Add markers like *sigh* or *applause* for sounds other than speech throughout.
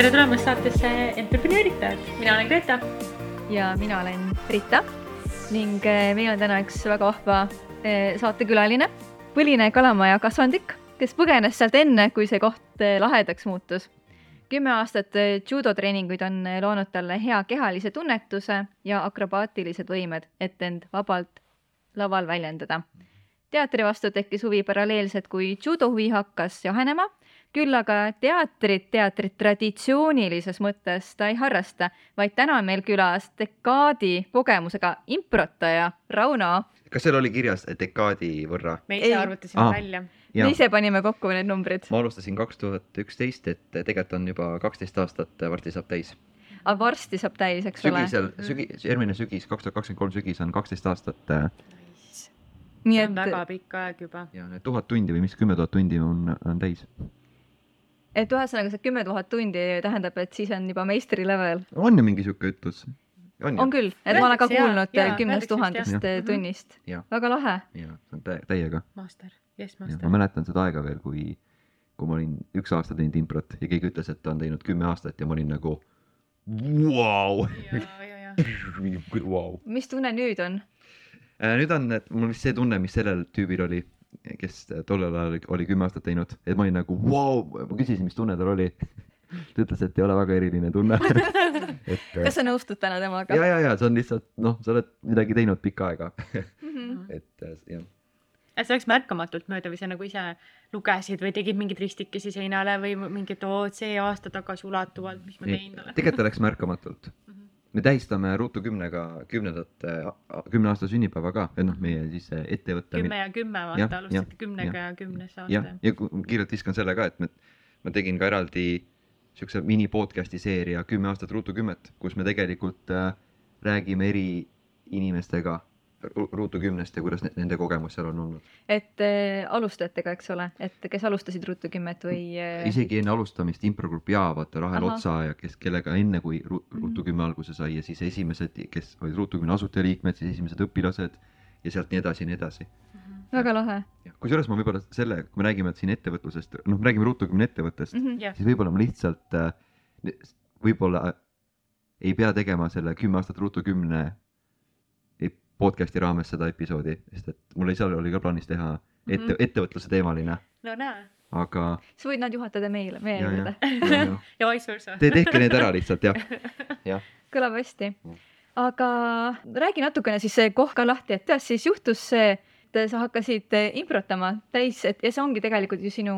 tere tulemast saatesse Entreprenööritajad, mina olen Greta. ja mina olen Rita ning eh, meil on täna üks väga vahva eh, saatekülaline, põline kalamaja kasvandik, kes põgenes sealt enne, kui see koht eh, lahedaks muutus. kümme aastat judotreeninguid on loonud talle hea kehalise tunnetuse ja akrobaatilised võimed, et end vabalt laval väljendada. teatri vastu tekkis huvi paralleelselt, kui judo huvi hakkas jahenema küll aga teatrit, teatrit traditsioonilises mõttes ta ei harrasta, vaid täna on meil külas dekaadi kogemusega improtaja Rauno. kas seal oli kirjas dekaadi võrra? me ise arvutasime ah. välja. me ise panime kokku need numbrid. ma alustasin kaks tuhat üksteist, et tegelikult on juba kaksteist aastat, varsti saab täis. aga varsti saab täis, eks sügisel, ole? sügisel, sügi, järgmine sügis, kaks tuhat kakskümmend kolm sügis on kaksteist aastat äh, nii et. väga pikk aeg juba. ja need tuhat tundi või mis kümme tuhat tundi on, on täis et ühesõnaga see kümme tuhat tundi tähendab, et siis on juba meistri level. on ju mingi sihuke ütlus? on, on küll, et ma olen ka kuulnud kümnest tuhandest mhm. tunnist. väga lahe. ja, see on täiega. Master, yes master. ma mäletan seda aega veel, kui, kui ma olin üks aasta teinud improt ja keegi ütles, et ta on teinud kümme aastat ja ma olin nagu *laughs* vau. mis tunne nüüd on? Äh, nüüd on, et mul vist see tunne, mis sellel tüübil oli kes tollel ajal oli kümme aastat teinud, et ma olin nagu vau wow!, ma küsisin, mis tunne tal oli *laughs* ta ütles, et ei ole väga eriline tunne *laughs* et. kas sa nõustud täna temaga? ja, ja, ja see on lihtsalt noh, sa oled midagi teinud pikka aega *laughs* mm. -hmm. et äh, jah. see läks märkamatult mööda või sa nagu ise lugesid või tegid mingeid ristikesi seinale või mingit, oo, see aasta tagasi ulatuvalt, mis ma teinud olen tegelikult ta läks märkamatult me tähistame Ruutu kümnega kümnendat, kümne aasta sünnipäeva ka, et noh, meie siis ettevõte. kümme ja kümme, vaata, alustasite kümnega ja, ja kümnes aasta. jah, ja kiirelt viskan selle ka, et me, ma tegin ka eraldi siukse mini podcast'i seeria Kümme aastat Ruutu kümmet, kus me tegelikult äh, räägime eri inimestega Ruutu kümnest ja kuidas nende kogemus seal on olnud? et äh, alustajatega, eks ole, et kes alustasid Ruutu kümmet või äh...? isegi enne alustamist improgrupp Jaa, vaata Rahel Aha. Otsa ja kes, kellega enne, kui mhm. Ruutu kümme alguse sai ja siis esimesed, kes olid Ruutu kümne asutajaliikmed, siis esimesed õpilased ja sealt nii edasi ja nii edasi mm. -hmm. väga lahe. kusjuures ma võib-olla selle, kui me räägime siin ettevõtlusest, noh, me räägime Ruutu kümne ettevõttest mm, -hmm. siis võib-olla ma lihtsalt äh, võib-olla ei pea tegema selle kümme aastat Ruutu kümne podcast'i raames seda episoodi, sest et mul seal oli ka plaanis teha ette mm, -hmm. ettevõtluse teemaline. no näe. aga. sa võid nad juhatada meile, meie juurde. *laughs* ja vice versa. Te tehke need ära lihtsalt jah, *laughs* jah. kõlab hästi. aga räägi natukene siis see koh ka lahti, et kuidas siis juhtus see, et sa hakkasid improtama täis, et ja see ongi tegelikult ju sinu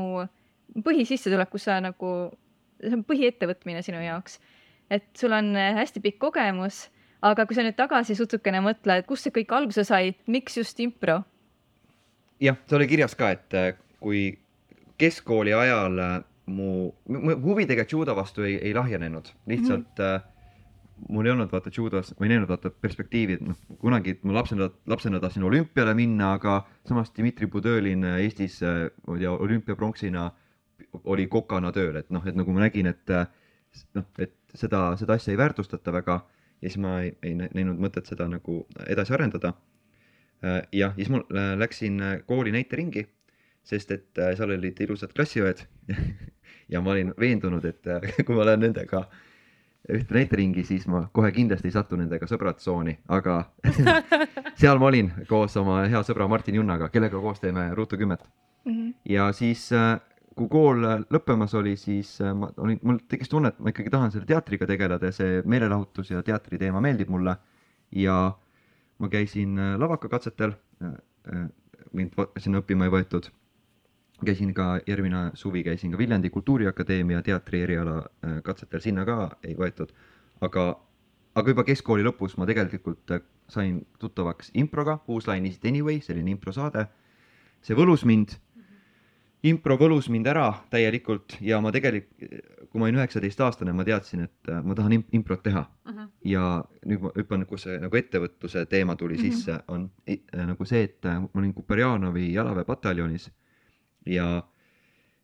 põhisissetulek, kus sa nagu, see on põhiettevõtmine sinu jaoks. et sul on hästi pikk kogemus aga kui sa nüüd tagasi sutsukene mõtle, et kust see kõik alguse sai, miks just impro? jah, see oli kirjas ka, et äh, kui keskkooli ajal äh, mu, mu huvi tegelikult judo vastu ei, ei lahjenenud, lihtsalt mm -hmm. mul ei olnud vaata judos, ma ei näinud vaata perspektiivi, et noh, kunagi ma lapsena, lapsena tahtsin olümpiale minna, aga samas Dmitri Budõlin Eestis, ma ei tea, olümpiapronksina oli kokana tööl, et noh, et nagu ma nägin, et noh, et seda, seda asja ei väärtustata väga ja siis ma ei, ei näinud mõtet seda nagu edasi arendada. Äh, jah, siis ma äh, läksin äh, kooli näiteringi, sest et seal olid ilusad klassiõed *laughs* ja ma olin veendunud, et *laughs* kui ma lähen nendega ühte näiteringi, siis ma kohe kindlasti ei satu nendega sõbratsooni, aga *laughs* seal ma olin koos oma hea sõbra Martin Junnaga, kellega koos teeme Ruutu kümmet mm. -hmm. ja siis kui kool lõppemas oli, siis äh, ma olin, mul tekkis tunne, et ma ikkagi tahan selle teatriga tegeleda ja see meelelahutus ja teatri teema meeldib mulle. ja ma käisin äh, lavakakatsetel, äh, mind sinna õppima ei võetud. käisin ka järgmine suvi käisin ka Viljandi Kultuuriakadeemia teatri eriala katsetel, sinna ka ei võetud. aga, aga juba keskkooli lõpus ma tegelikult sain tuttavaks improga, Whose Line Is It Anyway, selline improsaade. see võlus mind impro võlus mind ära täielikult ja ma tegelikult, kui ma olin üheksateistaastane, ma teadsin, et äh, ma tahan improt teha uh. Mhm. -huh. ja nüüd ma hüppan, kus see nagu ettevõtluse teema tuli uh mhm. -huh. sisse, on äh, nagu see, et äh, ma olin Kuperjanovi jalaväepataljonis ja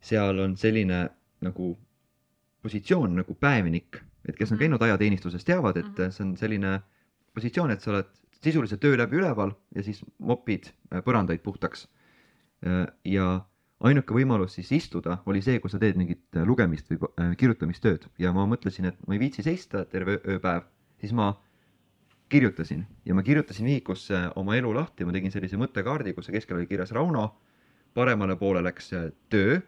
seal on selline nagu positsioon nagu päevnik, et kes on mhm. käinud ajateenistuses, teavad, et see on selline positsioon, et sa oled sisuliselt töö läbi üleval ja siis mopid põrandaid puhtaks. ja ainuke võimalus siis istuda oli see, kui sa teed mingit äh, lugemist või äh, kirjutamistööd. Ja ma mõtlesin, et ma ei viitsi seista terve ööpäev, siis ma kirjutasin. Ja ma kirjutasin vihikusse oma elu lahti, ma tegin sellise mõttekaardi, kus keskel oli kirjas Rauno, paremale poole läks äh, töö,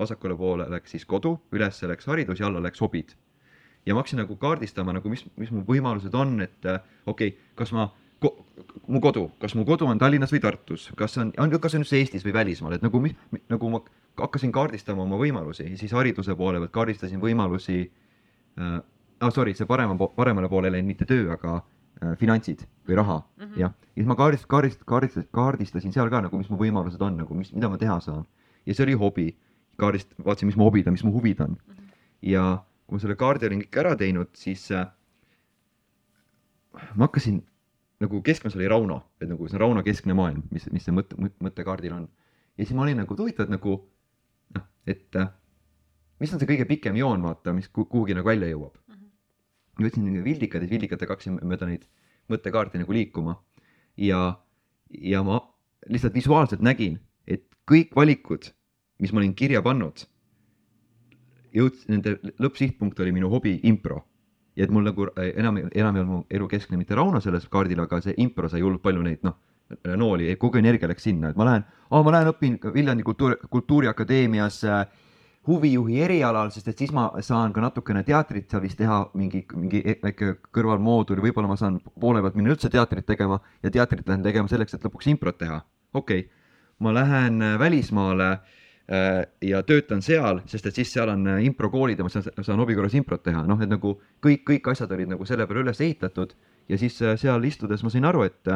vasakule poole läks siis kodu, ülesse läks haridus ja alla läks hobid. ja ma hakkasin nagu kaardistama nagu, mis, mis mu võimalused on, et äh, okei okay,, kas ma mu kodu, kas mu kodu on Tallinnas või Tartus, kas on, on, kas on üldse Eestis või välismaal, et nagu, nagu ma hakkasin kaardistama oma võimalusi siis hariduse poole pealt kaardistasin võimalusi äh,. ah sorry, see parema, paremale poole läinud mitte töö, aga äh, finantsid või raha mm -hmm. jah. ja siis ma kaardist-, kaardist-, kaardist-, kaardistasin seal ka nagu, mis mu võimalused on nagu, mis, mida ma teha saan. ja see oli hobi. kaardist-, vaatasin, mis mu hobid on, mis mu huvid on mm. -hmm. ja kui ma selle kaardi olin kõik ära teinud, siis äh, ma hakkasin nagu keskmes oli Rauno, et nagu see on Rauno keskne maailm, mis, mis see mõtte, mõttekaardil on. ja siis ma olin nagu huvitav, et nagu noh, et äh, mis on see kõige pikem joon, vaata, mis kuhugi nagu välja jõuab mm. -hmm. võtsin nagu vildikad ja vildikatega hakkasin mööda neid mõttekaarti nagu liikuma ja, ja ma lihtsalt visuaalselt nägin, et kõik valikud, mis ma olin kirja pannud, jõudsid, nende lõppsihtpunkt oli minu hobi impro ja et mul nagu äh, enam, enam ei olnud mu elu keskne mitte Rauno selles kaardil, aga see impro sai hullult palju neid noh, nooli, kogu energia läks sinna, et ma lähen oh,, ma lähen õpin Viljandi kultuuri, kultuuriakadeemias äh, huvijuhi erialal, sest et siis ma saan ka natukene teatrit seal vist teha, mingi, mingi e-, väike kõrvalmoodul, võib-olla ma saan poole pealt minna üldse teatrit tegema ja teatrit lähen tegema selleks, et lõpuks improt teha. okei okay., ma lähen äh, välismaale Äh, ja töötan seal, sest et siis seal on äh, improkoolid ja ma saan, saan hobi korras improt teha, noh, et nagu kõik, kõik asjad olid nagu selle peale üles ehitatud ja siis äh, seal istudes ma sain aru, et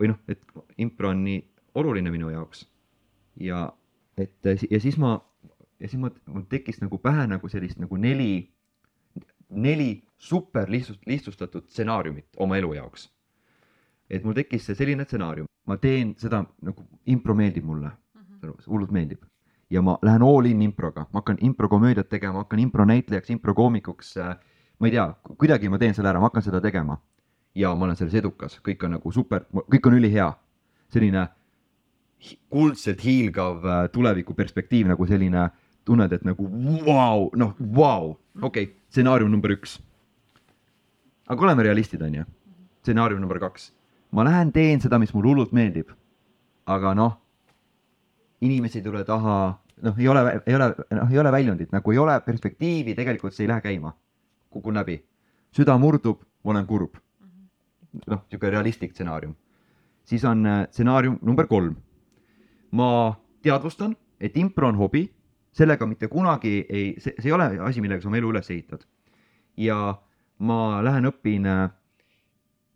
või noh, et impro on nii oluline minu jaoks. ja et ja siis ma, ja siis mul, mul tekkis nagu pähe nagu sellist nagu neli, neli super lihtsust, lihtsustatud stsenaariumit oma elu jaoks. et mul tekkis selline stsenaarium, ma teen seda nagu impro meeldib mulle hullult meeldib. ja ma lähen all in improga, ma hakkan improkomöödiat tegema, hakkan impronäitlejaks, improkoomikuks. Äh, ma ei tea, kuidagi ma teen selle ära, ma hakkan seda tegema. ja ma olen selles edukas, kõik on nagu super, kõik on ülihea. selline kuldselt hiilgav äh, tulevikuperspektiiv nagu selline, tunned, et nagu vau noh vau okei okay,, stsenaarium number üks. aga oleme realistid, on ju. stsenaarium number kaks, ma lähen teen seda, mis mulle hullult meeldib. aga noh inimesi ei tule taha, noh, ei ole, ei ole, noh, ei ole väljundit, nagu ei ole perspektiivi, tegelikult see ei lähe käima. kukun läbi, süda murdub, ma olen kurb. noh, niisugune realistlik stsenaarium. siis on äh, stsenaarium number kolm. ma teadvustan, et impro on hobi, sellega mitte kunagi ei, see, see ei ole asi, millega sa oma elu üles ehitad. ja ma lähen õpin äh,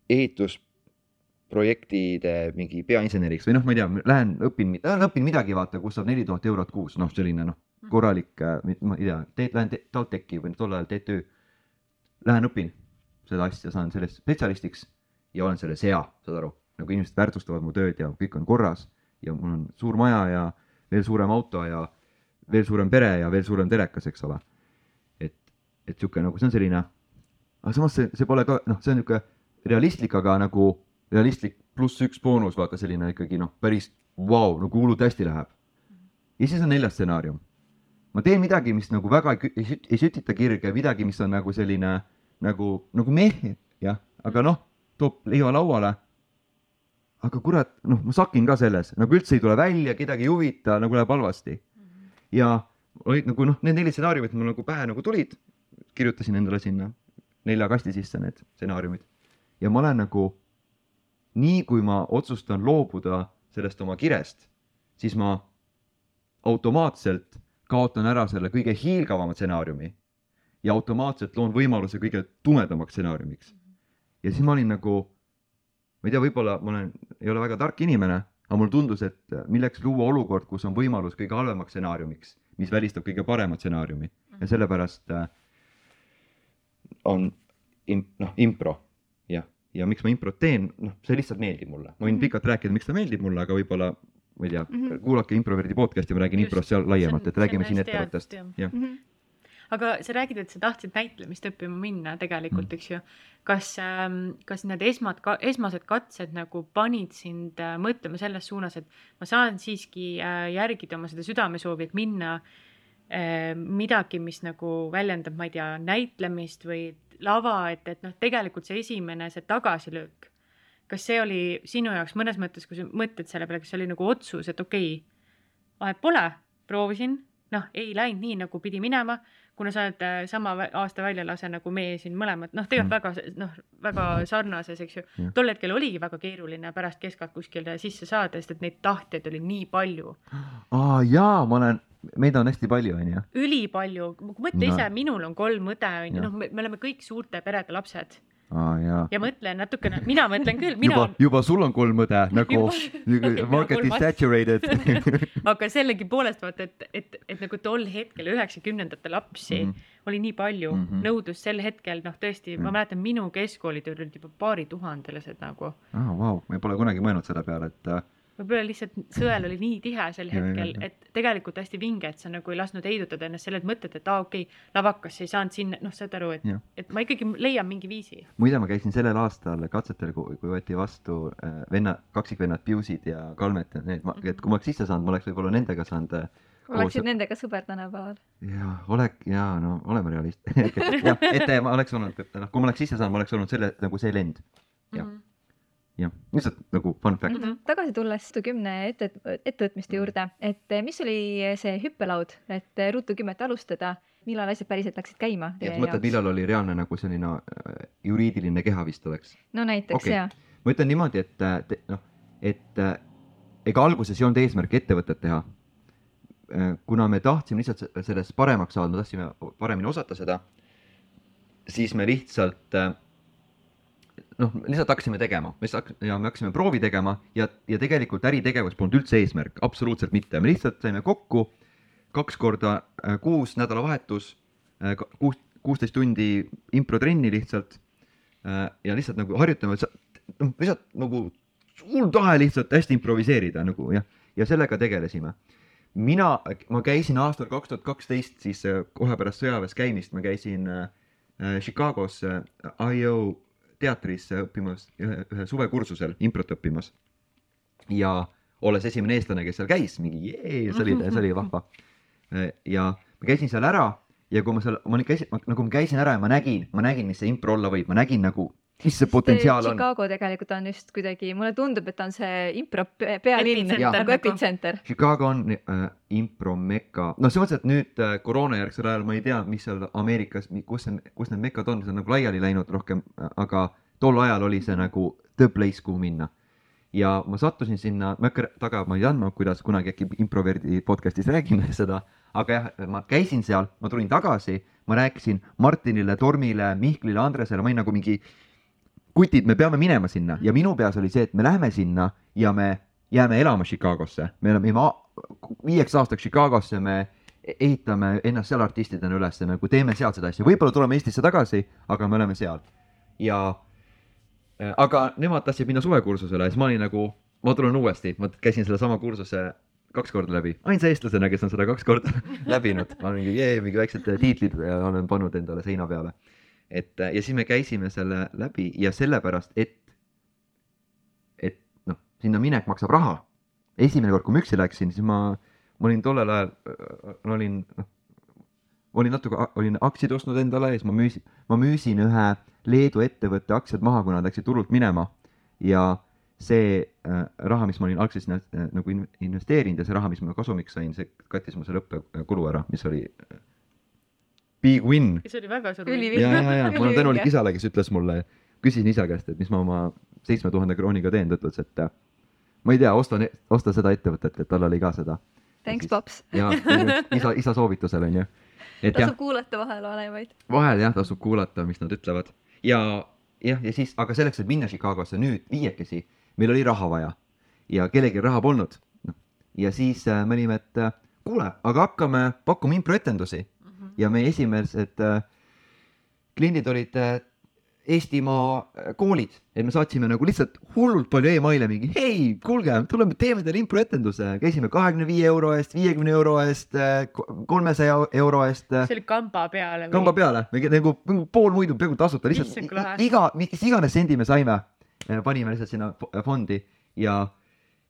ehitus projektide mingi peainseneriks või noh, ma ei tea, lähen õpin, õpin midagi, vaata, kus saab neli tuhat eurot kuus, noh, selline noh, mhm. korralik, äh, ma ei tea, teed, lähen te, TalTechi või tol ajal TTÜ. Lähen õpin seda asja, saan sellest spetsialistiks ja olen selles hea, saad aru, nagu inimesed väärtustavad mu tööd ja kõik on korras ja mul on suur maja ja veel suurem auto ja veel suurem pere ja veel suurem telekas, eks ole. et, et sihuke nagu see on selline, aga samas see, see pole ka noh, see on niisugune realistlik, aga nagu realistlik pluss üks boonus, vaata selline ikkagi noh, päris vau wow,, nagu hullult hästi läheb. ja siis on neljas stsenaarium. ma teen midagi, mis nagu väga ei, ei sütita kirge, midagi, mis on nagu selline nagu, nagu meh, jah, aga noh, toob leiva lauale. aga kurat, noh, ma sakin ka selles, nagu üldse ei tule välja, kedagi ei huvita, nagu läheb halvasti. ja olid nagu noh, need neli stsenaariumit mul nagu pähe nagu tulid, kirjutasin endale sinna nelja kasti sisse need stsenaariumid ja ma olen nagu nii kui ma otsustan loobuda sellest oma kirest, siis ma automaatselt kaotan ära selle kõige hiilgavama stsenaariumi ja automaatselt loon võimaluse kõige tumedamaks stsenaariumiks. ja siis ma olin nagu, ma ei tea, võib-olla ma olen, ei ole väga tark inimene, aga mulle tundus, et milleks luua olukord, kus on võimalus kõige halvemaks stsenaariumiks, mis välistab kõige parema stsenaariumi ja sellepärast äh, on im, noh, impro, ja miks ma improt teen, noh, see lihtsalt meeldib mulle, ma võin mm -hmm. pikalt rääkida, miks ta meeldib mulle, aga võib-olla ma ei tea mm, -hmm. kuulake Improverdi podcast'i, ma räägin Just, improst seal laiemalt, et räägime siin ettevõttest, jah mm. -hmm. aga sa räägid, et sa tahtsid näitlemist õppima minna tegelikult, eks ju. kas, kas need esmad, esmased katsed nagu panid sind äh, mõtlema selles suunas, et ma saan siiski äh, järgida oma seda südamesoovi, et minna äh, midagi, mis nagu väljendab, ma ei tea, näitlemist või lava, et, et noh, tegelikult see esimene, see tagasilöök, kas see oli sinu jaoks mõnes mõttes, kui sa mõtled selle peale, kas see oli nagu otsus, et okei okay,, vahet pole, proovisin, noh, ei läinud nii, nagu pidi minema, kuna sa oled äh, sama aasta väljalase nagu meie siin mõlemad, noh, tegelikult Mm. väga noh, väga sarnases, eks ju Jah.. tol hetkel oligi väga keeruline pärast keskalt kuskile sisse saada, sest et neid tahtjaid oli nii palju, aa jaa, ma olen, meid on hästi palju, onju. ülipalju, mõtle No. ise, minul on kolm õde, on ju, Jah. noh, me me oleme kõik suurte perede lapsed aa jaa. ja mõtle natukene, mina mõtlen küll, mina juba, juba sul on kolm õde nagu *laughs* market is saturated *laughs* aga sellegipoolest vaata, et, et, et nagu tol hetkel üheksakümnendate lapsi mm. -hmm. oli nii palju mm. -hmm. nõudlus sel hetkel, noh tõesti mm, -hmm. ma Mhm. mäletan, minu keskkoolitööl olid juba paarituhandelised nagu. aa, vau, ma pole kunagi mõelnud selle peale, et äh, võib-olla lihtsalt sõel oli nii tihe sel Ja, ja, hetkel, ja. et tegelikult hästi vinge, et sa nagu ei lasknud heidutada ennast sellelt mõtet, et aa okei okay,, lavakasse ei saanud sinna, noh, saad aru, et et ma ikkagi leian mingi viisi. muide, ma käisin sellel aastal katsetel, kui kui võeti vastu äh, venna, kaksikvennad Piusid ja Kalmet ja need, et kui ma oleks sisse saanud, ma oleks võib-olla nendega saanud äh, oleksid koos- nendega sõber tänapäeval. jaa, olek-, jaa, no oleme realist. *laughs* jah, et äh, ma oleks olnud, noh, kui ma oleks sisse saanud, ma oleks olnud selle nagu see lend, Jah. Mhm. jah, lihtsalt nagu fun fact. Mhm. tagasi tulles Ruutu kümne ette, ettevõtmiste juurde, et eh, mis oli see hüppelaud, et eh, Ruutu kümmet alustada, millal asjad päriselt läksid käima sa mõtled, millal oli reaalne nagu selline äh, juriidiline keha vist oleks? no näiteks okay. jaa, ma ütlen niimoodi, et äh, noh, et äh, ega alguses ei olnud eesmärk ettevõtet teha. kuna me tahtsime lihtsalt se- sellest paremaks saada, me tahtsime paremini osata seda, siis me lihtsalt äh, noh, lihtsalt hakkasime tegema, me ja me hakkasime proovi tegema ja, ja tegelikult äritegevus polnud üldse eesmärk, absoluutselt mitte, me lihtsalt saime kokku kaks korda äh, kuus nädalavahetus, kuus, kuusteist tundi improtrenni lihtsalt äh, ja lihtsalt nagu harjutame, noh, lihtsalt nagu hull tahe lihtsalt hästi improviseerida nagu jah, ja sellega tegelesime. mina, ma käisin aastal kaks tuhat kaksteist, siis äh, kohe pärast sõjaväes käimist ma käisin äh, äh, Chicagos äh, IO teatris õppimas ühe, ühe suvekursusel improt õppimas. ja olles esimene eestlane, kes seal käis, mingi jee, see oli, see oli vahva. ja ma käisin seal ära ja kui ma seal, ma käisin, nagu ma käisin ära ja ma nägin, ma nägin, mis see impro olla võib, ma nägin nagu, mis see potentsiaal on. Chicago tegelikult on just kuidagi, mulle tundub, et ta on see impro pe- pealinn, nagu epitsenter. Chicago on äh, impromeka, no selles mõttes, et nüüd äh, koroonajärgsel ajal ma ei tea, mis seal Ameerikas, kus see, kus need mekad on, see on nagu laiali läinud rohkem, aga tol ajal oli see nagu the place, kuhu minna. ja ma sattusin sinna, ma ei hakka taga, ma ei andma, kuidas kunagi äkki Improverdi podcast'is räägime *laughs* seda, aga jah, ma käisin seal, ma tulin tagasi, ma rääkisin Martinile, Tormile, Mihklile, Andresele, ma olin nagu mingi kutid, me peame minema sinna. Ja minu peas oli see, et me lähme sinna ja me jääme elama Chicagosse, me oleme viieks aastaks Chicagosse, me ehitame ennast seal artistidena üles, nagu teeme seal seda asja, võib-olla tuleme Eestisse tagasi, aga me oleme seal. Ja äh, aga nemad tahtsid minna suvekursusele siis ma olin nagu, ma tulen uuesti, ma käisin sellesama kursuse kaks korda läbi, ainsa eestlasena, kes on seda kaks korda *laughs* läbinud, ma mingi jee, mingi väiksed tiitlid ja olen pannud endale seina peale. Et äh, ja siis me käisime selle läbi ja sellepärast, et, et noh, sinna minek maksab raha. esimene kord, kui ma üksi läksin, siis ma, ma olin tollel ajal, ma olin noh, olin natuke, olin aktsiaid ostnud endale ja siis ma müüsin, ma müüsin ühe Leedu ettevõtte aktsiad maha, kuna nad läksid turult minema ja see äh, raha, mis ma olin algselt sinna äh, nagu in- investeerinud ja see raha, mis ma kasumiks sain, see kattis mu selle õppekulu ära, mis oli äh, big win. see oli väga suur ja, ja, ja *laughs* ma olen tänulik isale, kes ütles mulle, küsisin isa käest, et mis ma oma seitsme tuhande krooniga teen, ta ütles, et ma ei tea, osta, osta seda ettevõtet, et tal oli ka seda. Thanks, paps. ja isa, isa soovitusel et jah, tasub kuulata vaheleolevaid. vahel jah, tasub kuulata, mis nad ütlevad ja jah, ja siis, aga selleks, et minna Chicagosse nüüd viiekesi, meil oli raha vaja ja kellelgi raha polnud. noh, ja siis äh, me olime, et äh, kuule, aga hakkame pakkuma improetendusi. Ja meie esimesed äh, kliendid olid äh, Eestimaa äh, koolid, et me saatsime nagu lihtsalt hullult palju emaile mingi hei, kuulge, tuleme teeme teile improetenduse, käisime kahekümne viie euro eest, viiekümne euro eest, kolmesaja euro eest see oli kamba peale kamba peale, nagu nagu pool muidu peaaegu tasuta, lihtsalt iga, mis iganes sendi me saime, panime lihtsalt sinna fo- fondi ja,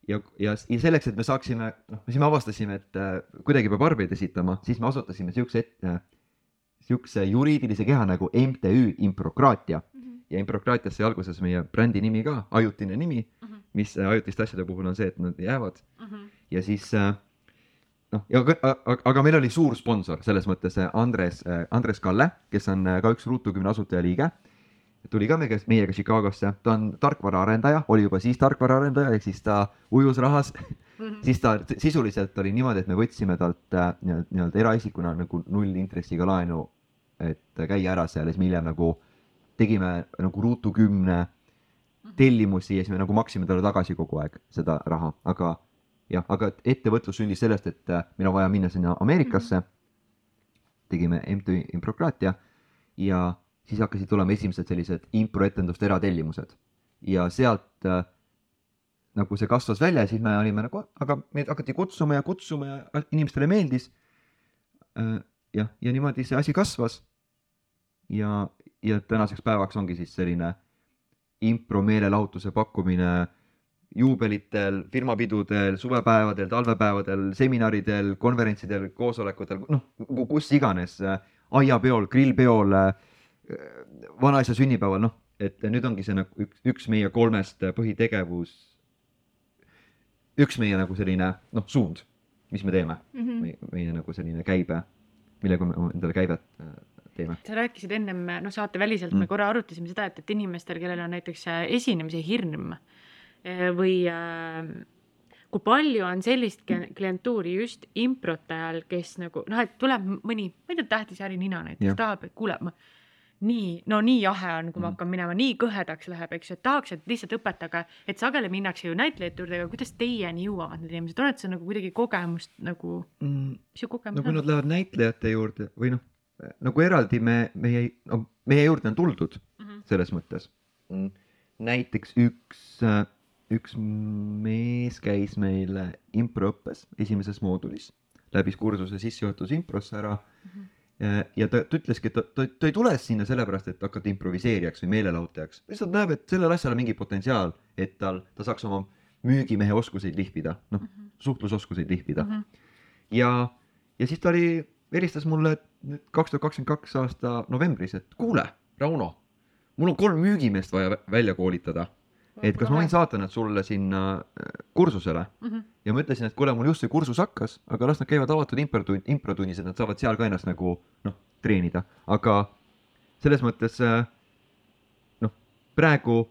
ja, ja, ja selleks, et me saaksime, noh, siis me avastasime, et äh, kuidagi peab arveid esitama, siis me asutasime siukse ette, siukse juriidilise keha nagu MTÜ Improkraatia ja Improkraatiast sai alguses meie brändi nimi ka, ajutine nimi, Mhm. mis äh, ajutiste asjade puhul on see, et nad jäävad Mhm. ja siis äh, noh, ja aga, aga- meil oli suur sponsor selles mõttes äh, Andres, Andres Kalle, kes on äh, ka üks Ruutu kümne asutajaliige. Tuli ka meiega, meiega Chicagosse, ta on tarkvaraarendaja, oli juba siis tarkvaraarendaja, ehk siis ta ujus rahas, Mhm. siis ta sisuliselt oli niimoodi, et me võtsime talt äh, nii-öelda eraisikuna nagu nullintressiga laenu, et käia ära seal ja siis me hiljem nagu tegime nagu Ruutu kümne tellimusi ja siis me nagu maksime talle tagasi kogu aeg seda raha, aga jah, aga ettevõtlus sündis sellest, et äh, meil on vaja minna sinna Ameerikasse. tegime MTÜ Improkraatia ja siis hakkasid tulema esimesed sellised improetenduste eratellimused ja sealt äh, nagu see kasvas välja ja siis me olime nagu, aga meid hakati kutsuma ja kutsuma ja inimestele meeldis äh,. jah, ja niimoodi see asi kasvas. ja, ja tänaseks päevaks ongi siis selline impro meelelahutuse pakkumine juubelitel, firmapidudel, suvepäevadel, talvepäevadel, seminaridel, konverentsidel, koosolekutel, noh, kus iganes, aiapeol, grillpeol, vanaisa sünnipäeval, noh, et nüüd ongi see nagu üks, üks meie kolmest põhitegevus, üks meie nagu selline noh, suund, mis me teeme, Mhm. meie, meie nagu selline käibe, millega me endale käivet äh, teeme. sa rääkisid ennem, noh saateväliselt Mm. me korra arutasime seda, et, et inimestel, kellel on näiteks äh, esinemise hirm eh, või äh, kui palju on sellist kli- klientuuri just improte ajal, kes nagu noh, et tuleb mõni, ma ei tea, tähtis ärinina näiteks tahab, et kuule, ma nii, no nii jahe on, kui ma Mm. hakkan minema, nii kõhedaks läheb, eks ju, et tahaks, et lihtsalt õpetage, et sageli minnakse ju näitlejate juurde, aga kuidas teieni jõuavad need inimesed, oled sa nagu kuidagi kogemust nagu, Mm, mis su kogemus no kui on? nad lähevad näitlejate juurde või noh, nagu eraldi me, meie, no meie juurde on tuldud Mhm. selles mõttes. näiteks üks, üks mees käis meil improõppes esimeses moodulis, läbis kursuse sissejuhatus improsse ära Mhm. ja, ja ta, ta ütleski, et ta, ta, ta ei tule sinna sellepärast, et hakata improviseerijaks või meelelahutajaks, lihtsalt näeb, et sellel asjal on mingi potentsiaal, et tal, ta saaks oma müügimehe oskuseid lihvida, noh, Mhm. suhtlusoskuseid lihvida. Ja, ja siis ta oli, helistas mulle nüüd kaks tuhat kakskümmend kaks aasta novembris, et kuule, Rauno, mul on kolm müügimeest vaja vä- välja koolitada, et kas ma võin saata nad sulle sinna äh, kursusele? Mhm. ja ma ütlesin, et kuule, mul just see kursus hakkas, aga las nad käivad avatud improtund-, improtunnis, et nad saavad seal ka ennast nagu noh, treenida, aga selles mõttes äh, noh, praegu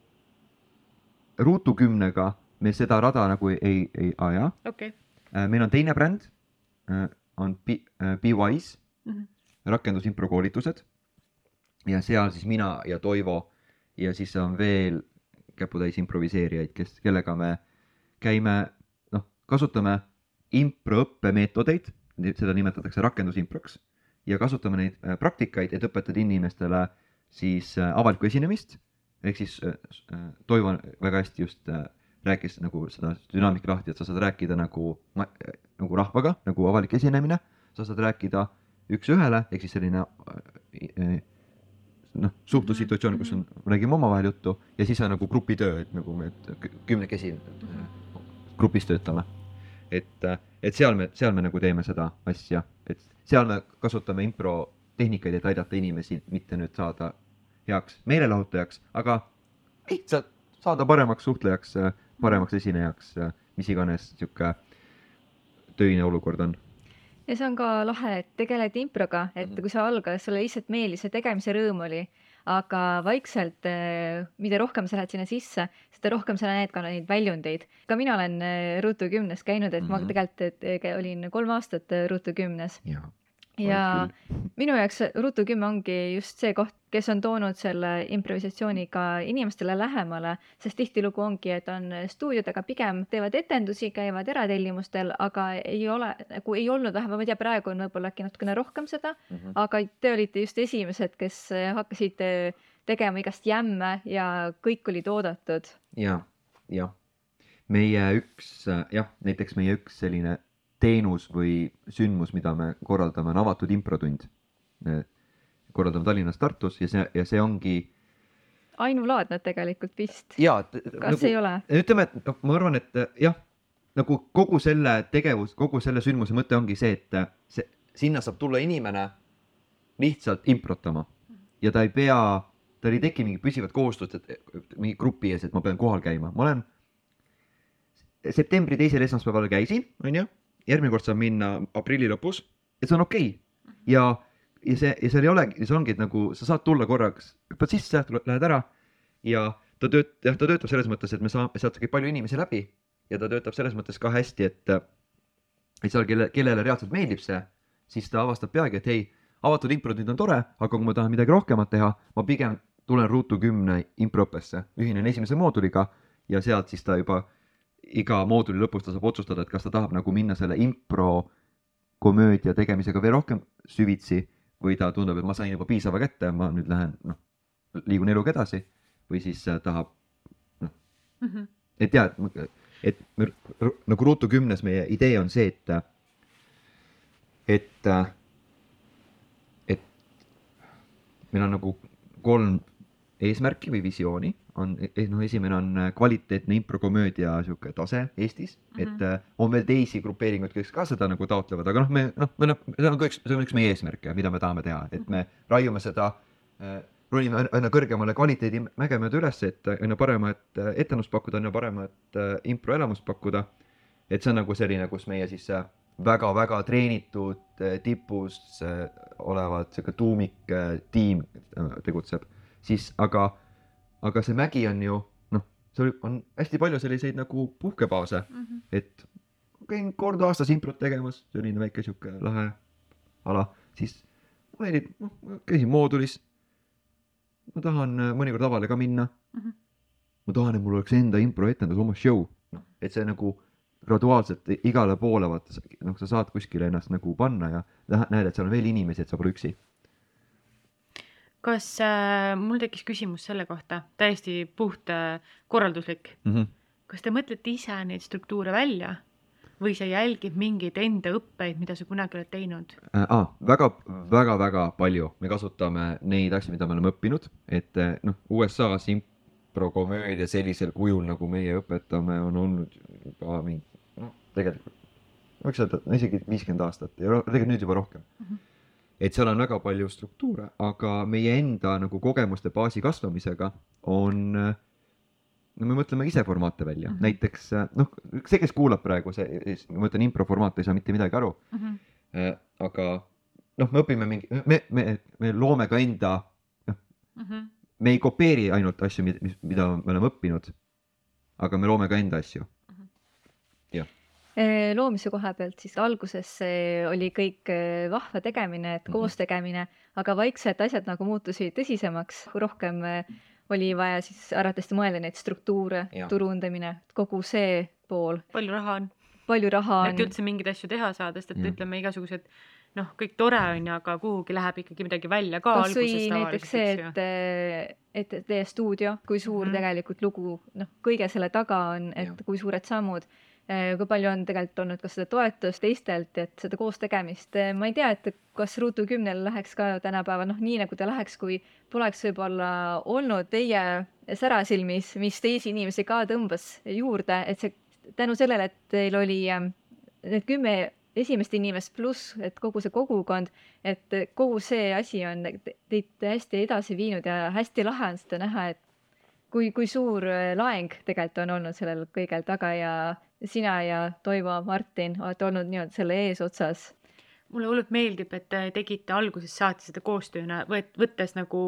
ruutu kümnega me seda rada nagu ei, ei, aja. Okei, Äh, meil on teine bränd, on Be, Be Wise Mhm. rakendusimpro koolitused. Ja seal siis mina ja Toivo ja siis on veel käputäis improviseerijaid, kes, kellega me käime, noh, kasutame improõppemeetodeid, seda nimetatakse rakendusimproks ja kasutame neid äh, praktikaid, et õpetada inimestele siis äh, avalikku esinemist. Ehk siis äh, Toivo väga hästi just rääkis nagu seda dünaamika lahti, et sa saad rääkida nagu, nagu rahvaga nagu avalik esinemine, sa saad rääkida üks-ühele ehk siis selline noh, suhtlussituatsioon, kus on, räägime omavahel juttu ja siis on nagu grupitöö, et nagu me kü- kümnekesi äh, grupis töötame. et, et seal me, seal me nagu teeme seda asja, et seal me kasutame impro tehnikaid, et aidata inimesi mitte nüüd saada heaks meelelahutajaks, aga lihtsalt saada paremaks suhtlejaks, paremaks esinejaks, mis iganes sihuke töine olukord on. Ja see on ka lahe, et tegeled improga, et Mhm. kui sa algas, sulle lihtsalt meeldis, see tegemise rõõm oli, aga vaikselt, mida rohkem sa lähed sinna sisse, seda rohkem sa näed ka neid väljundeid. ka mina olen eh, Ruutu kümnes käinud, et ma Mhm. tegelikult et, eh, olin kolm aastat eh, Ruutu kümnes jaa. Ja minu jaoks Ruutu kümme ongi just see koht, kes on toonud selle improvisatsiooni ka inimestele lähemale, sest tihtilugu ongi, et on stuudiod, aga pigem teevad etendusi, käivad eratellimustel, aga ei ole nagu ei olnud vähemalt, ma ei tea, praegu on võib-olla äkki natukene rohkem seda, Mhm. aga te olite just esimesed, kes hakkasid tegema igast jämme ja kõik olid oodatud. ja, jah. meie üks, jah, näiteks meie üks selline teenus või sündmus, mida me korraldame, on avatud improtund. korraldame Tallinnas, Tartus ja see, ja see ongi ainulaadne tegelikult vist. ja. kas nagu... ei ole? ütleme, et noh, ma arvan, et jah, nagu kogu selle tegevus, kogu selle sündmuse mõte ongi see, et see, sinna saab tulla inimene lihtsalt improtama ja ta ei pea, tal ei teki mingit püsivat kohustust, et mingi grupi ees, et ma pean kohal käima, ma olen septembri teisel esmaspäeval käisin, onju, järgmine kord saan minna aprilli lõpus ja see on okei okay. ja, ja see, ja seal ei olegi, see ongi, nagu sa saad tulla korraks, hüppad sisse, lähed ära ja ta tööt-, jah, ta töötab selles mõttes, et me saame, sealt käib palju inimesi läbi ja ta töötab selles mõttes ka hästi, et et seal, kelle, kellele reaalselt meeldib see, siis ta avastab peagi, et ei, avatud improtund on tore, aga kui ma tahan midagi rohkemat teha, ma pigem tulen Ruutu kümne improõppesse, ühinen esimese mooduliga ja sealt siis ta juba iga mooduli lõpus ta saab otsustada, et kas ta tahab nagu minna selle impro komöödia tegemisega veel rohkem süvitsi või ta tundub, et ma sain juba piisava kätte, ma nüüd lähen noh, liigun eluga edasi või siis tahab Mhm. et ja, et, et me, nagu Ruutu kümnes meie idee on see, et, et, et meil on nagu kolm eesmärki või visiooni, on eh, noh, esimene on äh, kvaliteetne improkomöödia sihuke tase Eestis mm, -hmm. et äh, on veel teisi grupeeringuid, kes ka seda nagu taotlevad, aga noh, me noh, me noh, see on ka üks, see on üks meie eesmärke, mida me tahame teha, et me raiume seda äh, ronime aina kõrgemale kvaliteedimäge mööda üles, et aina paremat etendust pakkuda, aina paremat äh, improelamust pakkuda. et see on nagu selline, kus meie siis äh, väga-väga treenitud tipus olevad sihuke tuumiktiim tegutseb, siis aga, aga see mägi on ju noh, seal on hästi palju selliseid nagu puhkebaase, Mhm. et käin kord aastas improt tegemas, selline väike sihuke lahe ala, siis meeldib, noh, käisin moodulis. ma tahan äh, mõnikord lavale ka minna Mhm. ma tahan, et mul oleks enda improetendus, oma show, noh, et see nagu graduaalselt igale poole vaata, noh, sa saad kuskile ennast nagu panna ja näed, et seal on veel inimesi, et sa pole üksi. Kas äh, mul tekkis küsimus selle kohta, täiesti puht äh, korralduslik, mm. -hmm. kas te mõtlete ise neid struktuure välja või sa jälgid mingeid enda õppeid, mida sa kunagi oled teinud? äh, ah, väga, väga, väga palju, me kasutame neid asju, mida me oleme õppinud, et eh, noh, USA-s improkomöödia sellisel kujul, nagu meie õpetame, on olnud juba mingi, noh, tegelikult võiks öelda, isegi viiskümmend aastat ja tegelikult nüüd juba rohkem mm. -hmm. Et seal on väga palju struktuure, aga meie enda nagu kogemuste baasi kasvamisega on no me mõtleme ise formaate välja mm, Mhm. -hmm. näiteks noh, see, kes kuulab praegu, see, ma mõtlen improformaat, ei saa mitte midagi aru Äh, aga noh, me õpime mingi, me, me, me loome ka enda, me ei kopeeri ainult asju, mida me oleme õppinud. aga me loome ka enda asju. Eh, loomise koha pealt siis alguses eh, oli kõik eh, vahva tegemine, et Mhm. koos tegemine, aga vaikselt asjad nagu muutusid tõsisemaks, rohkem oli vaja siis ära tõesti mõelda neid struktuure turundamine, kogu see pool, palju raha on, palju raha et on. üldse mingeid asju teha saada, sest et Jah. ütleme igasugused noh, kõik tore on ju, aga kuhugi läheb ikkagi midagi välja ka kas või alguses näiteks see, et, et teie stuudio, kui suur mm tegelikult lugu, noh, kõige selle taga on, et Jah. kui suured sammud, kui palju on tegelikult olnud ka seda toetust teistelt, et seda koos tegemist, ma ei tea, et kas Ruutu kümnel läheks ka tänapäeval noh, nii nagu ta läheks, kui poleks võib-olla olnud teie särasilmis, mis teisi inimesi ka tõmbas juurde, et see tänu sellele, et teil oli ähm, need kümme esimest inimest pluss, et kogu see kogukond, et kogu see asi on te- teid hästi edasi viinud ja hästi lahe on seda näha, et kui, kui suur äh, laeng tegelikult on olnud sellel kõigel taga ja sina ja Toivo, Martin olete olnud nii-öelda selle eesotsas. mulle hullult meeldib, et te tegite algusest saati seda koostööna, võttes nagu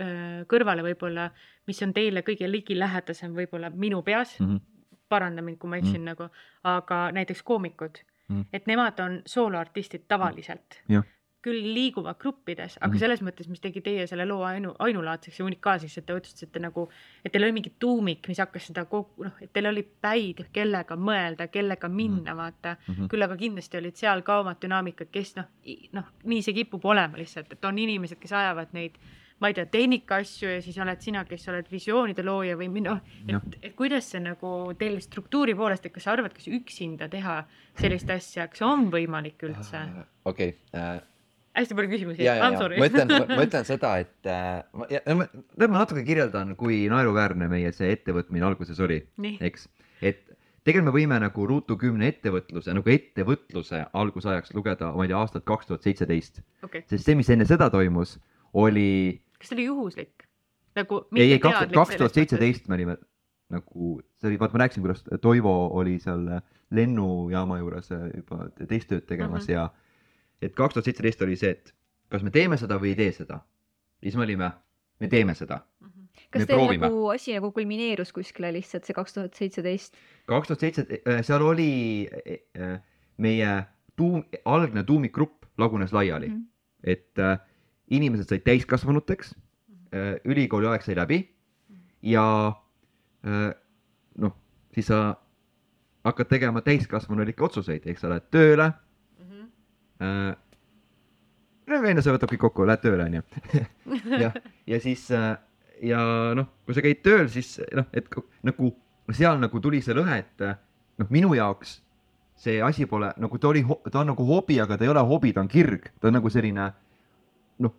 äh, kõrvale võib-olla, mis on teile kõige ligilähedasem võib-olla minu peas mm. -hmm. paranda mind, kui ma eksin mm. nagu, aga näiteks koomikud mm. Mhm., et nemad on sooloartistid tavaliselt Jah. Küll liiguvad gruppides, aga Mhm. selles mõttes, mis tegi teie selle loo ainu, ainulaadseks ja unikaalseks, et te otsustasite nagu, et teil oli mingi tuumik, mis hakkas seda kogu, noh, et teil oli päid, kellega mõelda, kellega minna, vaata mm. Mhm. -hmm. küll aga kindlasti olid seal ka omad dünaamikad, kes noh, noh, nii see kipub olema lihtsalt, et on inimesed, kes ajavad neid ma ei tea, tehnikaasju ja siis oled sina, kes oled visioonide looja või noh, et, et kuidas see nagu teil struktuuri poolest, et kas sa arvad, kas üksinda teha sellist asja, kas on võimalik üldse? Äh, okei, hästi palju küsimusi, I m sorry ma. ütlen, ma ütlen *laughs* seda, et äh, ma- ma, natuke kirjeldan, kui naeruväärne meie see ettevõtmine alguses oli, eks, et tegelikult me võime nagu Ruutu kümne ettevõtluse nagu ettevõtluse algusajaks lugeda, ma ei tea, aastat kaks tuhat seitseteist, sest see, mis enne seda toimus, oli kas see oli juhuslik? nagu ei, ei kaks, kaks tuhat seitseteist me olime nagu, see oli, vaata, ma rääkisin, kuidas Toivo oli seal lennujaama juures äh, juba teist tööd tegemas Mhm. ja et kaks tuhat seitseteist oli see, et kas me teeme seda või ei tee seda. ja siis me olime, me teeme seda. kas Me teil proovime. nagu asi nagu kulmineerus kuskile lihtsalt see kaks tuhat seitseteist? kaks tuhat seitse, seal oli äh, meie tuum, algne tuumikgrupp lagunes laiali mm. -hmm. et äh, inimesed said täiskasvanuteks, ülikooli aeg sai läbi ja äh, noh, siis sa hakkad tegema täiskasvanulikke otsuseid, ehk sa lähed tööle äh,. veenda, see võtab kõik kokku, lähed tööle onju. *laughs* jah, ja siis äh, ja noh, kui sa käid tööl, siis noh, et nagu seal nagu tuli see lõhe, et äh, noh, minu jaoks see asi pole nagu ta oli, ta on nagu hobi, aga ta ei ole hobi, ta on kirg, ta on nagu selline noh,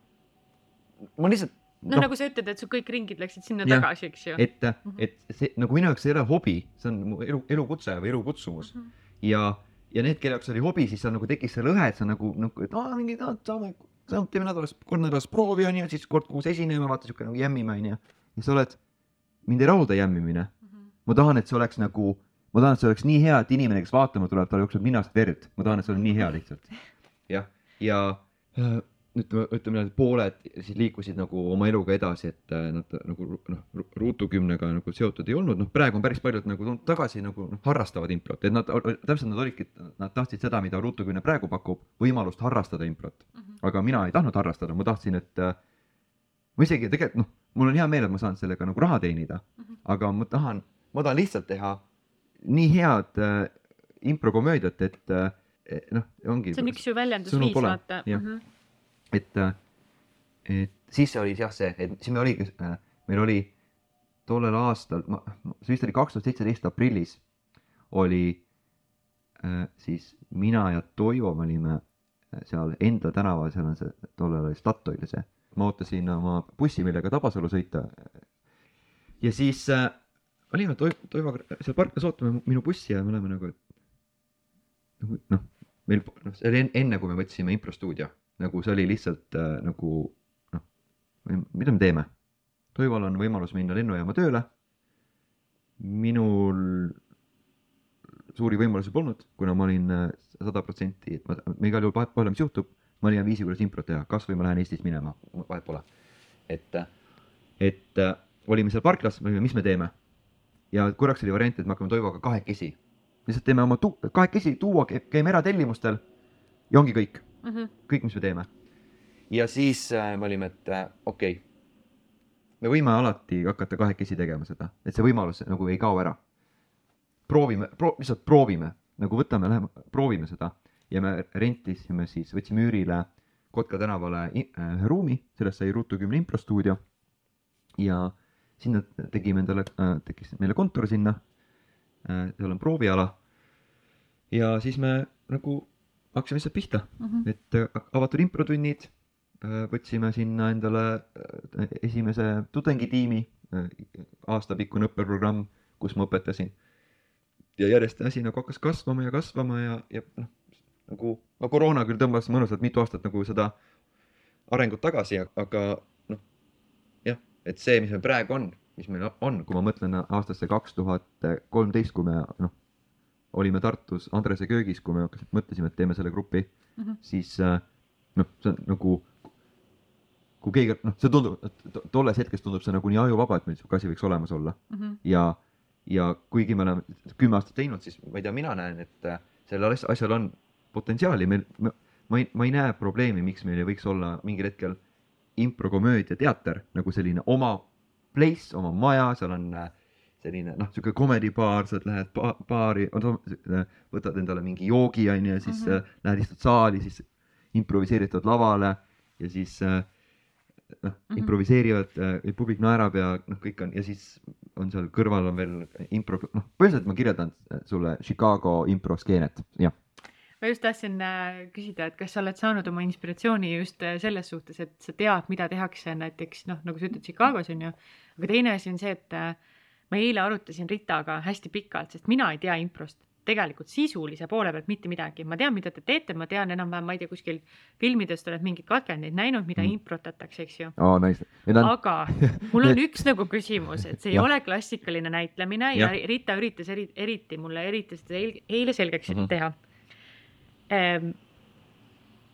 ma lihtsalt noh, nagu sa ütled, et su kõik ringid läksid sinna Jah. tagasi, eks ju. et Mhm., et see nagu minu jaoks ei ole hobi, see on mu elu, elukutse või elukutsumus Mhm. ja, ja need, kelle jaoks oli hobi, siis seal nagu tekkis see lõhe, et sa nagu, nagu, et aa, mingi aa, saame, saame, teeme nädalas, kord nädalas proovi onju, siis kord kuus esineme, vaata siuke nagu jämmime onju. ja sa oled, mind ei rahulda jämmimine, Mhm. ma tahan, et see oleks nagu, ma tahan, et see oleks nii hea, et inimene, kes vaatama tuleb, tal jookseb ninast verd, ma tahan, et see oleks nii hea lihtsalt. jah, ja äh, ütleme, ütleme niimoodi, pooled siis liikusid nagu oma eluga edasi, et äh, nad nagu ru- noh, ruutu kümnega nagu seotud ei olnud, noh, praegu on päris paljud nagu tagasi nagu noh, harrastavad improt, et nad, täpselt nad olidki, nad tahtsid seda, mida ruutu kümne praegu pakub, võimalust harrastada improt. Mhm. aga mina ei tahtnud harrastada, ma tahtsin, et äh, ma isegi tegelikult noh, mul on hea meel, et ma saan sellega nagu raha teenida, Mhm. aga ma tahan, ma tahan lihtsalt teha nii head äh, improkomöödiat, et äh, noh, ongi. see on üks ju väljendusviis, vaata. jah. et, et siis oli jah see, et siis me oligi, meil oli tollel aastal, see vist oli kaks tuhat seitseteist aprillis oli äh, siis mina ja Toivo me olime äh, seal Endla tänaval, seal on see, tollal oli Statoil see, ma ootasin oma bussi, millega Tabasalu sõita. ja siis äh, olime Toi-, Toivoga seal parklas ootame minu bussi ja me oleme nagu, et nagu noh, meil noh, see oli en- enne, kui me võtsime improstuudio, nagu see oli lihtsalt äh, nagu noh, mida me teeme? Toival on võimalus minna lennujaama tööle. minul suuri võimalusi polnud, kuna ma olin äh, sada protsenti, et ma, me igal juhul vahet pole, mis juhtub, ma leian viisi, kuidas improt teha, kasvõi ma lähen Eestist minema, vahet pole. et, et äh, olime seal parklas, me olime, mis me teeme. ja korraks oli variant, et me hakkame Toivoga kahekesi, lihtsalt teeme oma tu-, kahekesi tuua, käime eratellimustel ja ongi kõik, Mhm. kõik, mis me teeme. ja siis äh, me olime, et äh, okei okay., me võime alati hakata kahekesi tegema seda, et see võimalus nagu ei kao ära. proovime pro,, lihtsalt proovime, nagu võtame, läheme, proovime seda ja me rentisime siis, võtsime üürile Kotka tänavale i- äh, ühe ruumi, sellest sai Ruutu kümne improstuudio ja sinna tegime endale äh,, tekkis meile kontor sinna äh,, seal on prooviala ja siis me nagu hakkasime lihtsalt pihta, Mhm. et äh, avatud improtunnid, võtsime sinna endale äh, esimese tudengitiimi, aastapikkune õppeprogramm, kus ma õpetasin. ja järjest asi nagu hakkas kasvama ja kasvama ja, ja noh, nagu no koroona küll tõmbas mõnusalt mitu aastat nagu seda arengut tagasi, aga noh, jah, et see, mis meil praegu on, mis meil on, kui ma mõtlen aastasse kaks tuhat kolmteist, kui me noh, olime Tartus Andrese köögis, kui me hakkasime, mõtlesime, et teeme selle grupi Mhm. siis äh, noh, see on nagu, kui keegi noh, see tundub, tolles hetkes tundub see nagu nii ajuvaba, et meil sihuke asi võiks olemas olla Mhm. ja, ja kuigi me oleme kümme aastat teinud, siis ma ei tea, mina näen, et äh, sellel as- asjal on potentsiaali, meil, ma ei, ma ei näe probleemi, miks meil ei võiks olla mingil hetkel improkomöödia teater nagu selline oma place, oma maja, seal on äh, selline noh, sihuke comedy baar, sa lähed ba baari, võtad endale mingi joogi onju ja siis mm. -hmm. lähed istud saali, siis improviseeritad lavale ja siis äh, noh Mhm. improviseerivad äh,, publik naerab ja noh, kõik on ja siis on seal kõrval on veel impro, noh põhiliselt ma kirjeldan sulle Chicago improskeenet, jah. ma just tahtsin küsida, et kas sa oled saanud oma inspiratsiooni just selles suhtes, et sa tead, mida tehakse näiteks noh, nagu sa ütled Chicagos on ju, aga teine asi on see, et äh, ma eile arutasin Ritaga hästi pikalt, sest mina ei tea improst tegelikult sisulise poole pealt mitte midagi, ma tean, mida te teete, ma tean enam-vähem, ma ei tea, kuskil filmidest oled mingeid katkendeid näinud, mida mm. improtatakse, eks ju. aa, nice. On, aga mul on *laughs* üks nagu küsimus, et see ei ole klassikaline näitlemine ja, ja Rita üritas eri, eriti mulle eriti seda eil- eile selgeks mm. -hmm. teha.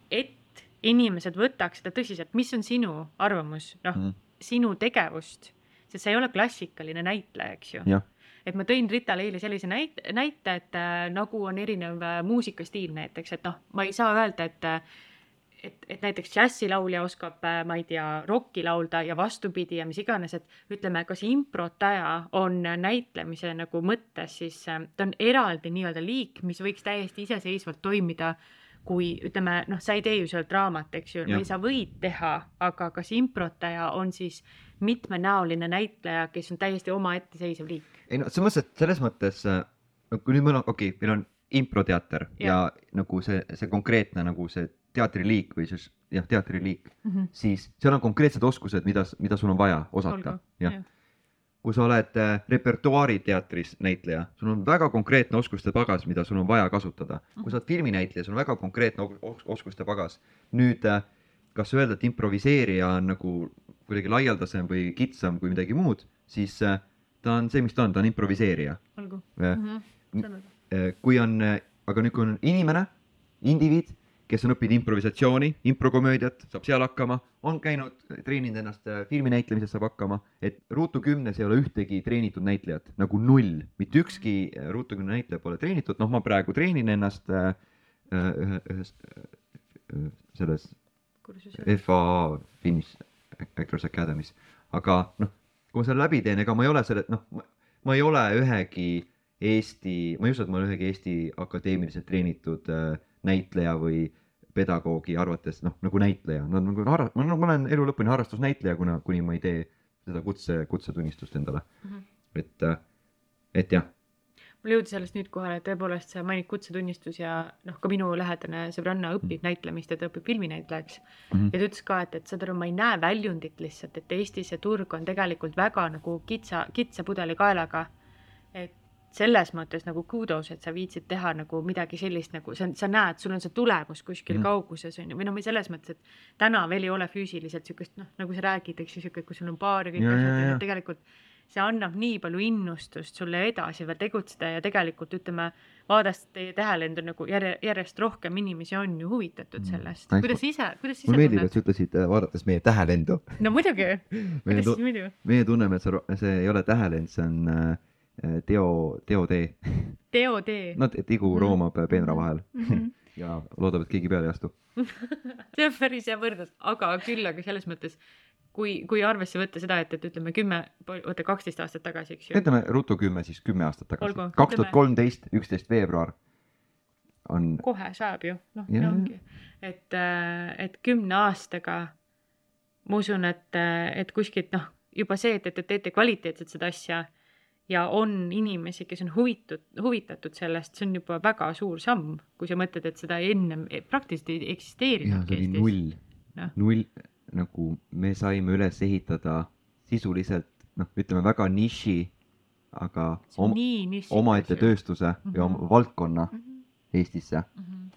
et inimesed võtaks seda tõsiselt, mis on sinu arvamus, noh mm. -hmm. sinu tegevust, sest sa ei ole klassikaline näitleja, eks ju. Jah, et ma tõin Ritale eile sellise näite, näite, et äh, nagu on erinev äh, muusikastiil näiteks, et noh, ma ei saa öelda, et äh, et, et näiteks džässilaulja oskab, ma ei tea, rokki laulda ja vastupidi ja mis iganes, et ütleme, kas improtaja on näitlemise nagu mõttes siis äh, ta on eraldi nii-öelda liik, mis võiks täiesti iseseisvalt toimida kui ütleme, noh, sa ei tee ju seal draamat, eks ju, või sa võid teha, aga kas improtaja on siis mitmenäoline näitleja, kes on täiesti omaetteseisev liik? ei no selles mõttes, et selles mõttes, no kui nüüd meil on, okei okay,, meil on improteater ja, ja nagu see, see konkreetne nagu see teatriliik või siis jah, teatriliik, siis seal on konkreetsed oskused, mida, mida sul on vaja osata, jah. kui sa oled äh, repertuaariteatris näitleja, sul on väga konkreetne oskuste pagas, mida sul on vaja kasutada. kui sa oled filminäitleja, sul on väga konkreetne os- oskuste pagas. nüüd äh, kas öelda, et improviseerija on nagu kuidagi laialdasem või kitsam kui midagi muud, siis äh, ta on see, mis ta on, ta on improviseerija. olgu. Äh, kui on, aga nüüd, kui on inimene, indiviid, kes on õppinud improvisatsiooni, improkomöödiat, saab seal hakkama, on käinud, treeninud ennast äh, filmi näitlemises, saab hakkama, et Ruutu kümnes ei ole ühtegi treenitud näitlejat, nagu null, mitte ükski äh, Ruutu kümne näitleja pole treenitud, noh, ma praegu treenin ennast äh, äh, ühe, ühes äh, selles FAA Finnish Actors Academy's, aga noh, kui ma selle läbi teen, ega ma ei ole selle, noh, ma ei ole ühegi Eesti, ma ei usu, et ma olen ühegi Eesti akadeemiliselt treenitud äh, näitleja või pedagoogi arvates noh, nagu näitleja, no nagu har-, ma, ma olen elu lõpuni harrastusnäitleja, kuna, kuni ma ei tee seda kutse, kutsetunnistust endale mm. -hmm. et, et jah, mul jõudis alles nüüd kohale, et tõepoolest sa mainid kutsetunnistus ja noh, ka minu lähedane sõbranna õpib näitlemist ja ta õpib filminäitlejaks mm. -hmm. ja ta ütles ka, et, et saad aru, ma ei näe väljundit lihtsalt, et Eestis see turg on tegelikult väga nagu kitsa, kitsa pudelikaelaga. et selles mõttes nagu kudos, et sa viitsid teha nagu midagi sellist nagu sa, sa näed, sul on see tulemus kuskil mm kauguses on ju, või noh, selles mõttes, et täna veel ei ole füüsiliselt siukest noh, nagu sa räägid, eks ju, siuke, kus sul on baar ja kõik Ja, ja, asjad ja. ja tegelikult see annab nii palju innustust sulle edasi veel tegutseda ja tegelikult ütleme, vaadates teie tähelendu nagu järje, järjest rohkem inimesi on ju huvitatud Mm, sellest mm.. kuidas ise, kuidas ise mulle meeldib, et? sa ütlesid, vaadates meie tähelendu. no muidugi, *laughs* kuidas siis muidu? meie tunneme, et see, see ei ole tähelend, see on äh, teo, teotee. *laughs* Teo tee no tigu Mhm. roomab äh, peenra vahel Mhm. *laughs* ja loodab, et keegi peale ei astu. see on päris hea võrdlus, aga küll, aga selles mõttes, kui, kui arvesse võtta seda, et, et ütleme kümme, oota kaksteist aastat tagasi, eks ju. ütleme ruttu kümme siis kümme aastat tagasi. Kaks tuhat kolmteist, üksteist veebruar on, kohe saab ju, noh, nii ongi, et, et kümne aastaga ma usun, et, et kuskilt noh, juba see, et, et te teete kvaliteetselt seda asja ja on inimesi, kes on huvitud, huvitatud sellest, see on juba väga suur samm, kui sa mõtled, et seda ennem praktiliselt ei eksisteerinudki oli null. Jah., null nagu me saime üles ehitada sisuliselt noh, ütleme väga niši, aga om, omaette tööstuse mm -hmm. ja oma Mhm. valdkonna Eestisse Mhm.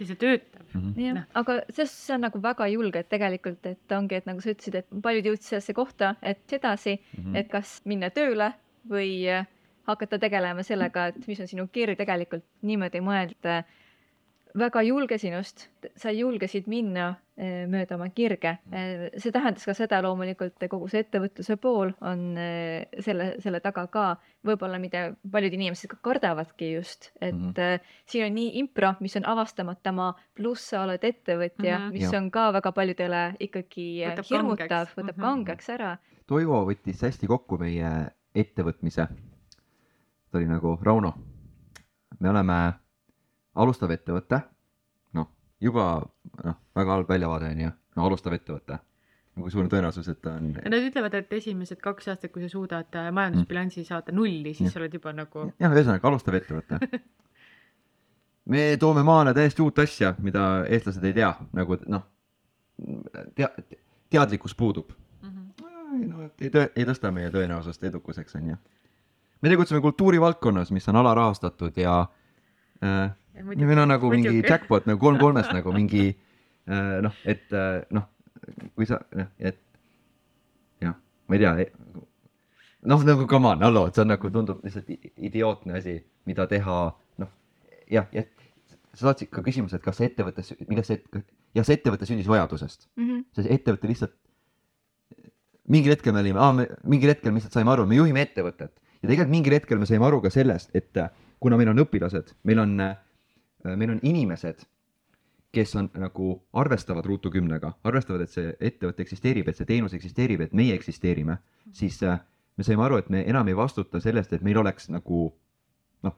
ja see töötab. mm. -hmm. jah Noh., aga see, see on nagu väga julge, et tegelikult, et ongi, et nagu sa ütlesid, et paljud jõudsid sellesse kohta, et edasi, Mhm. et kas minna tööle või äh, hakata tegelema sellega, et mis on sinu kirg tegelikult niimoodi mõelda. väga julge sinust, sa julgesid minna mööda oma kirge. see tähendas ka seda loomulikult, kogu see ettevõtluse pool on eh, selle, selle taga ka võib-olla, mida paljud inimesed ka kardavadki just, et mm. -hmm. siin on nii impro, mis on avastamata maa, pluss sa oled ettevõtja mm. -hmm. mis Jah. on ka väga paljudele ikkagi eh, Võtab hirmutav võtab Mhm. kangeks ära. Toivo võttis hästi kokku meie ettevõtmise. ta oli nagu Rauno, me oleme alustav ettevõte, juba noh, väga halb väljavaade on ju, no alustav ettevõte. nagu suur tõenäosus, et ta on. ja nad ütlevad, et esimesed kaks aastat, kui sa suudad äh, majandusbilansi saada nulli, siis Jah. sa oled juba nagu jah, ühesõnaga alustav ettevõte. *laughs* me toome maale täiesti uut asja, mida eestlased ei tea, nagu noh, tea-, teadlikkus puudub. Mhm. no et ei tõ-, ei tõsta meie tõenäosust edukuseks, onju. me tegutseme kultuurivaldkonnas, mis on alarahastatud ja äh, Ja ja meil on nagu mingi muidugi. jackpot nagu kolm *laughs* kolmest nagu mingi äh, noh, et äh, noh, kui sa noh, et jah, ma ei tea, noh nagu come on, hallo, see on nagu tundub lihtsalt idiootne asi, mida teha, noh jah, ja sa saatsid ka küsimuse, et kas see ettevõte, millest see, jah, see ettevõte sündis vajadusest, see ettevõte lihtsalt mingil hetkel me olime, mingil hetkel me lihtsalt saime aru, me juhime ettevõtet. Ja tegelikult mingil hetkel me saime aru ka sellest, et äh, kuna meil on õpilased, meil on, meil on inimesed, kes on nagu arvestavad ruutu kümnega, arvestavad, et see ettevõte eksisteerib, et see teenus eksisteerib, et meie eksisteerime, siis äh, me saime aru, et me enam ei vastuta sellest, et meil oleks nagu noh,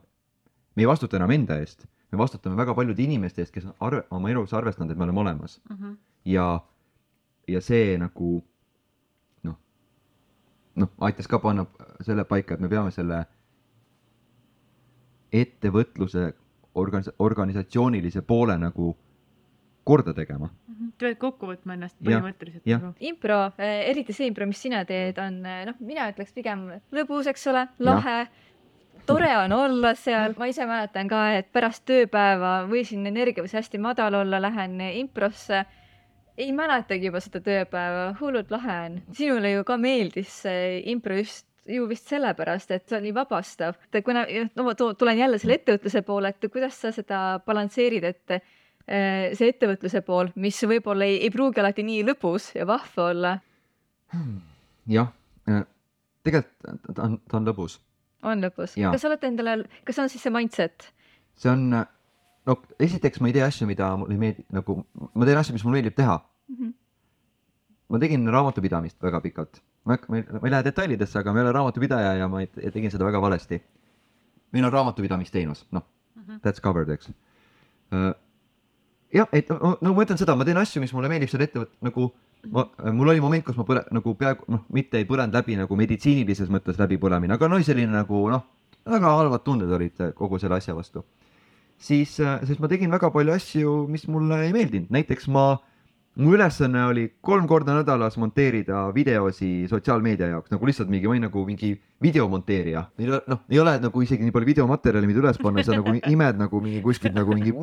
me ei vastuta enam enda eest, me vastutame väga paljude inimeste eest, kes on arve, oma elus arvestanud, et me oleme olemas Mhm. ja, ja see nagu noh, noh, aitas ka panna selle paika, et me peame selle ettevõtluse organis-, organisatsioonilise poole nagu korda tegema. Mhm. sa pead kokku võtma ennast põhimõtteliselt nagu. impro, eriti see impro, mis sina teed, on noh, mina ütleks pigem lõbus, eks ole, lahe. tore on olla seal, ma ise mäletan ka, et pärast tööpäeva võisin energias hästi madal olla, lähen improsse. ei mäletagi juba seda tööpäeva, hullult lahe on. sinule ju ka meeldis see impro just ju vist sellepärast, et see oli vabastav. et kuna, no ma tulen jälle selle ettevõtluse poole, et kuidas sa seda balansseerid, et eh, see ettevõtluse pool, mis võib-olla ei, ei pruugi alati nii lõbus ja vahva olla, jah, tegelikult ta on, ta on lõbus, on lõbus. Kas sa oled endale, kas on siis see mindset? see on, no esiteks ma ei tee asju, mida mulle ei meeldi, nagu ma teen asju, mis mulle meeldib teha. ma tegin raamatupidamist väga pikalt, ma ei hakka, ma ei lähe detailidesse, aga ma ei ole raamatupidaja ja ma tegin seda väga valesti. meil on raamatupidamisteenus, noh, Mhm. that's covered, eks. jah, et no ma ütlen seda, ma teen asju, mis mulle meeldib seal ettevõtte nagu ma, mul oli moment, kus ma põle- nagu peaaegu noh, mitte ei põlenud läbi nagu meditsiinilises mõttes läbipõlemine, aga no selline nagu noh, väga halvad tunded olid äh, kogu selle asja vastu. siis, sest ma tegin väga palju asju, mis mulle ei meeldinud, näiteks ma, mu ülesanne oli kolm korda nädalas monteerida videosi sotsiaalmeedia jaoks nagu lihtsalt mingi, ma olin nagu mingi videomonteerija. noh, ei ole nagu isegi nii palju videomaterjali, mida üles panna, sa nagu imed nagu mingi kuskilt nagu mingi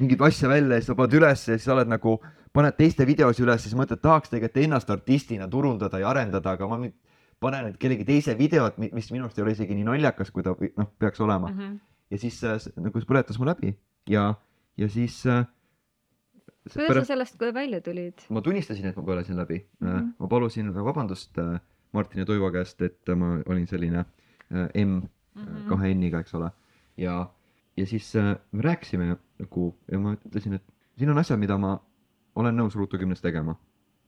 mingit asja välja ja siis sa paned üles ja siis oled nagu, paned teiste videosi üles, siis mõtled, tahaks tegelikult ennast artistina turundada ja arendada, aga ma nüüd panen nüüd kellegi teise videot, mis minu arust ei ole isegi nii naljakas, kui ta noh, peaks olema Mhm. ja siis äh, nagu see põletas mu läbi ja, ja siis äh, kuidas pärast sa sellest kohe välja tulid? ma tunnistasin, et ma põlesin läbi mm. -hmm. ma palusin vabandust äh, Martin ja Toivo käest, et ma olin selline äh, M Mhm. kahe N-iga, eks ole. ja, ja siis äh, me rääkisime nagu ja ma ütlesin, et siin on asjad, mida ma olen nõus ruutu kümnes tegema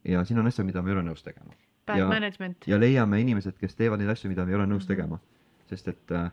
ja siin on asjad, mida ma ei ole nõus tegema Bad Ja- management. ja leiame inimesed, kes teevad neid asju, mida me ei ole nõus Mhm. tegema, sest et äh,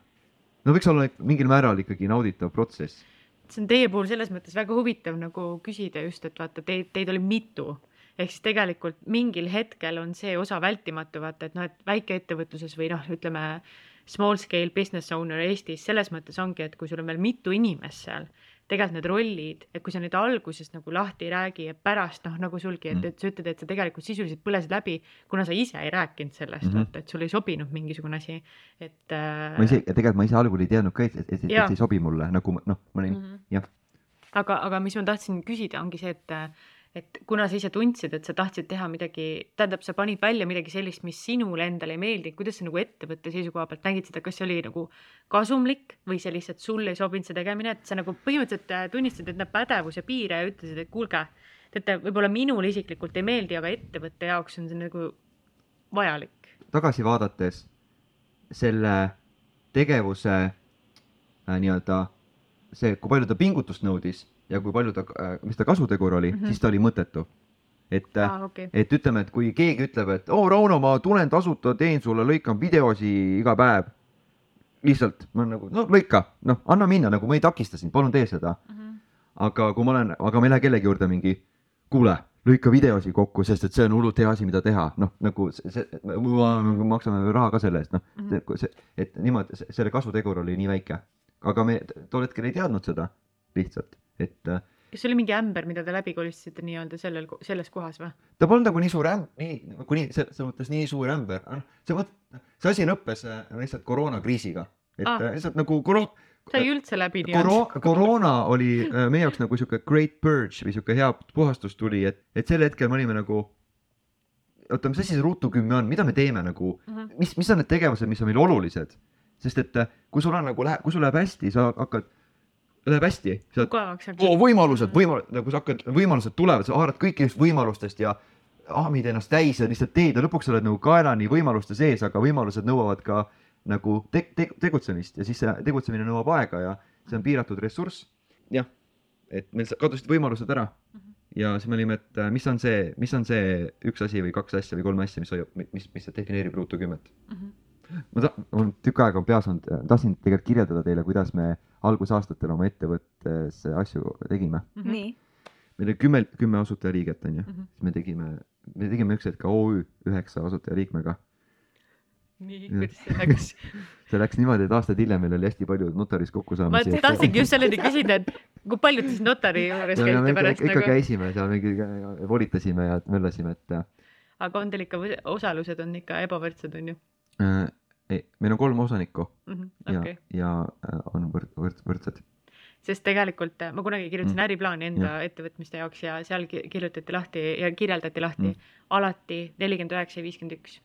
no võiks olla mingil määral ikkagi nauditav protsess. See on teie puhul selles mõttes väga huvitav nagu küsida just, et vaata teid, teid oli mitu. ehk siis tegelikult mingil hetkel on see osa vältimatu, vaata, et noh, et väikeettevõtluses või noh, ütleme small scale business owner Eestis selles mõttes ongi, et kui sul on veel mitu inimest seal, tegelikult need rollid, et kui sa nüüd alguses nagu lahti ei räägi ja pärast noh, nagu sulgi, et Mm., et sa ütled, et sa tegelikult sisuliselt põlesid läbi, kuna sa ise ei rääkinud sellest mm, Mhm. -hmm. vaata, et sul ei sobinud mingisugune asi, et äh, ma ise, tegelikult ma ise algul ei teadnud ka, et, et, et, et see ei sobi mulle, nagu noh, ma olin mm, Mhm. jah. aga, aga mis ma tahtsin küsida, ongi see, et, et kuna sa ise tundsid, et sa tahtsid teha midagi, tähendab, sa panid välja midagi sellist, mis sinule endale ei meeldinud, kuidas sa nagu ettevõtte seisukoha pealt nägid seda, kas see oli nagu kasumlik või see lihtsalt sulle ei sobinud see tegemine, et sa nagu põhimõtteliselt äh, tunnistasid enda pädevuse piire ja ütlesid, et kuulge, teate, võib-olla minule isiklikult ei meeldi, aga ettevõtte jaoks on see nagu vajalik. tagasi vaadates selle tegevuse äh, nii-öelda see, kui palju ta pingutust nõudis ja kui palju ta äh,, mis ta kasutegur oli mm. -hmm. siis ta oli mõttetu. et äh, aa, okei. et ütleme, et kui keegi ütleb, et oo Rauno, ma tulen tasuta, teen sulle, lõikan videosi iga päev. lihtsalt ma nagu no lõika, noh, anna minna, nagu ma ei takista sind, palun tee seda. Mhm. aga kui ma olen, aga ma ei lähe kellegi juurde mingi, kuule, lõika videosi kokku, sest et see on hullult hea asi, mida teha, noh nagu see, see, me maksame raha ka selle eest, noh mm -hmm. see, et niimoodi, selle kasutegur oli nii väike, aga me tol hetkel ei teadnud seda lihtsalt, et äh, kas see oli mingi ämber, mida te läbi kolistasite nii-öelda sellel, selles kohas või? ta polnud nagu nii suur ämb-, nii nagu nii, selles mõttes nii suur ämber, see mõt-, see asi lõppes äh, lihtsalt koroonakriisiga, et Ah. ah. lihtsalt nagu koro-, sai üldse läbi nii-öelda? koro-, koroona oli äh, meie jaoks nagu sihuke great purge või sihuke hea puhastus tuli, et, et sel hetkel me olime nagu oota, mis asi see ruutu kümme on, mida me teeme nagu, Mhm. mis, mis on need tegevused, mis on meile olulised? sest et äh, kui sul on nagu läheb, kui sul läheb hästi, sa hakkad, läheb hästi, sa saab oo võimalused, võimalused, nagu sa hakkad, võimalused tulevad, sa haarad kõikidest võimalustest ja ahmid ennast täis ja lihtsalt teed ja lõpuks sa oled nagu kaelani võimaluste sees, aga võimalused nõuavad ka nagu te te tegutsemist ja siis see tegutsemine nõuab aega ja see on piiratud ressurss. jah, et meil kadusid võimalused ära ja siis me olime, et äh, mis on see, mis on see üks asi või kaks asja või kolm asja, mis hoiab, mis, mis defineerib ruutu kümmet. Mhm. Ma ta-, mul tükk aega on peas olnud, tahtsin tegelikult kirjeldada teile, kuidas me algusaastatel oma ettevõttes asju tegime. Mhm. nii, meil oli kümme, kümme asutajaliiget onju, Mhm. siis me tegime, me tegime üks hetk ka OÜ üheksa asutajaliikmega. nii, kuidas see läks? *laughs* see läks niimoodi, et aastaid hiljem meil oli hästi palju notaris ma kokkusaamisi. tahtsingi just selleni küsida, et kui palju te siis notari juures ja, ja me käite ikka, pärast ikka nagu, käisime seal mingi, volitasime ja möllasime, et aga on teil ikka, osalused on ikka ebavõrdsed, on ju? äh, ei, meil on kolm osanikku ja okei, ja äh, on võrd-, võrd-, võrdsed. sest tegelikult äh, ma kunagi kirjutasin Mm. äriplaani enda ettevõtmiste jaoks ja seal ki- kirjutati lahti ja kirjeldati lahti Mm. alati nelikümmend üheksa ja viiskümmend üks.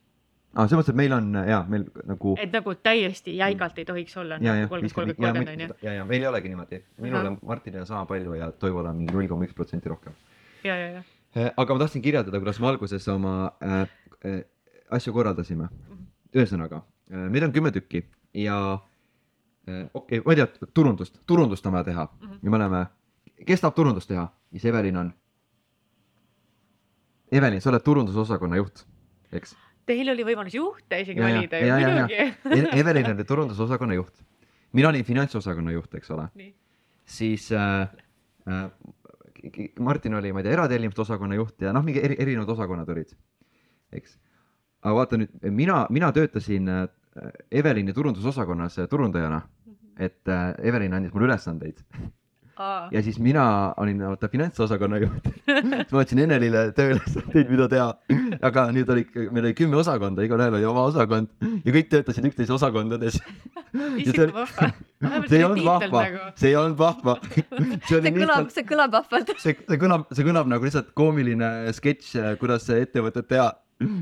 aa, selles mõttes, et meil on ja meil nagu et nagu täiesti jäigalt ei tohiks olla ja, ja nagu kolmkümmend, kolmkümmend, kolmkümmend on ju. ja, ja meil ei olegi niimoodi, minul on Martinil on sama palju ja Toivol on mingi null koma üks protsenti rohkem. ja, ja, ja. aga ma tahtsin kirjeldada, kuidas me alguses oma äh, äh, asju korraldasime. ühesõnaga äh,, meid on kümme tükki ja äh, okei okay,, ma ei tea, turundust, turundust on vaja teha Mhm. ja me oleme, kes tahab turundust teha, siis Evelin on. Evelin, sa oled turundusosakonna juht, eks? Teil oli võimalus juhte isegi Ja, valida ju muidugi. E-, Evelin oli turundusosakonna juht, mina olin finantsosakonna juht, eks ole, siis äh, äh, Martin oli, ma ei tea, eratellimuste osakonna juht ja noh, mingi eri, erinevad osakonnad olid, eks. Aga vaata nüüd, mina, mina töötasin äh, Evelini turundusosakonnas äh, turundajana, et äh, Evelin andis mulle ülesandeid aa, ja siis mina olin vaata finantsosakonna juht. siis *laughs* ma andsin Enelile tööülesandeid, mida teha, aga nüüd oli, meil oli kümme osakonda, igaühel oli oma osakond ja kõik töötasid üksteise osakondades. *laughs* issand *laughs* vahva. see ei olnud vahva, see ei olnud vahva. see see oli kõlab, see kõlab vahvalt. see, see kõlab, see kõlab nagu lihtsalt koomiline sketš, kuidas ettevõtet teha.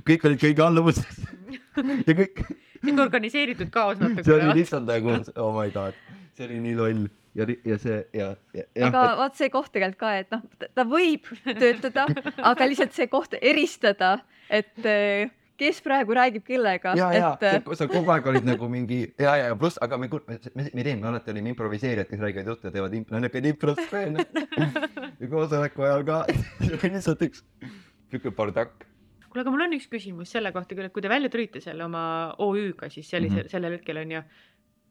Kõik olid kõige alluvuses *laughs* ja kõik, sihuke organiseeritud kaos see oli lihtsalt nagu oh my god, see oli nii loll ja, ja see ja, ja, aga vaat see koht tegelikult ka, et noh, ta võib töötada, aga lihtsalt see koht eristada, et eh, kes praegu räägib kellega, ja, ja et sa kogu aeg olid nagu mingi ja, ja, ja pluss, aga me, me, me, me ei teinud, me alati olime improviseerijad, kes räägivad juttu ja teevad imp-, niisugune improsfeene. ja koosoleku ajal ka, *laughs* see oli lihtsalt üks siuke bardakk. kuule, aga mul on üks küsimus selle kohta küll, et kui te välja tulite selle oma OÜ-ga, siis sellisel mm. -hmm. sellel hetkel on ju,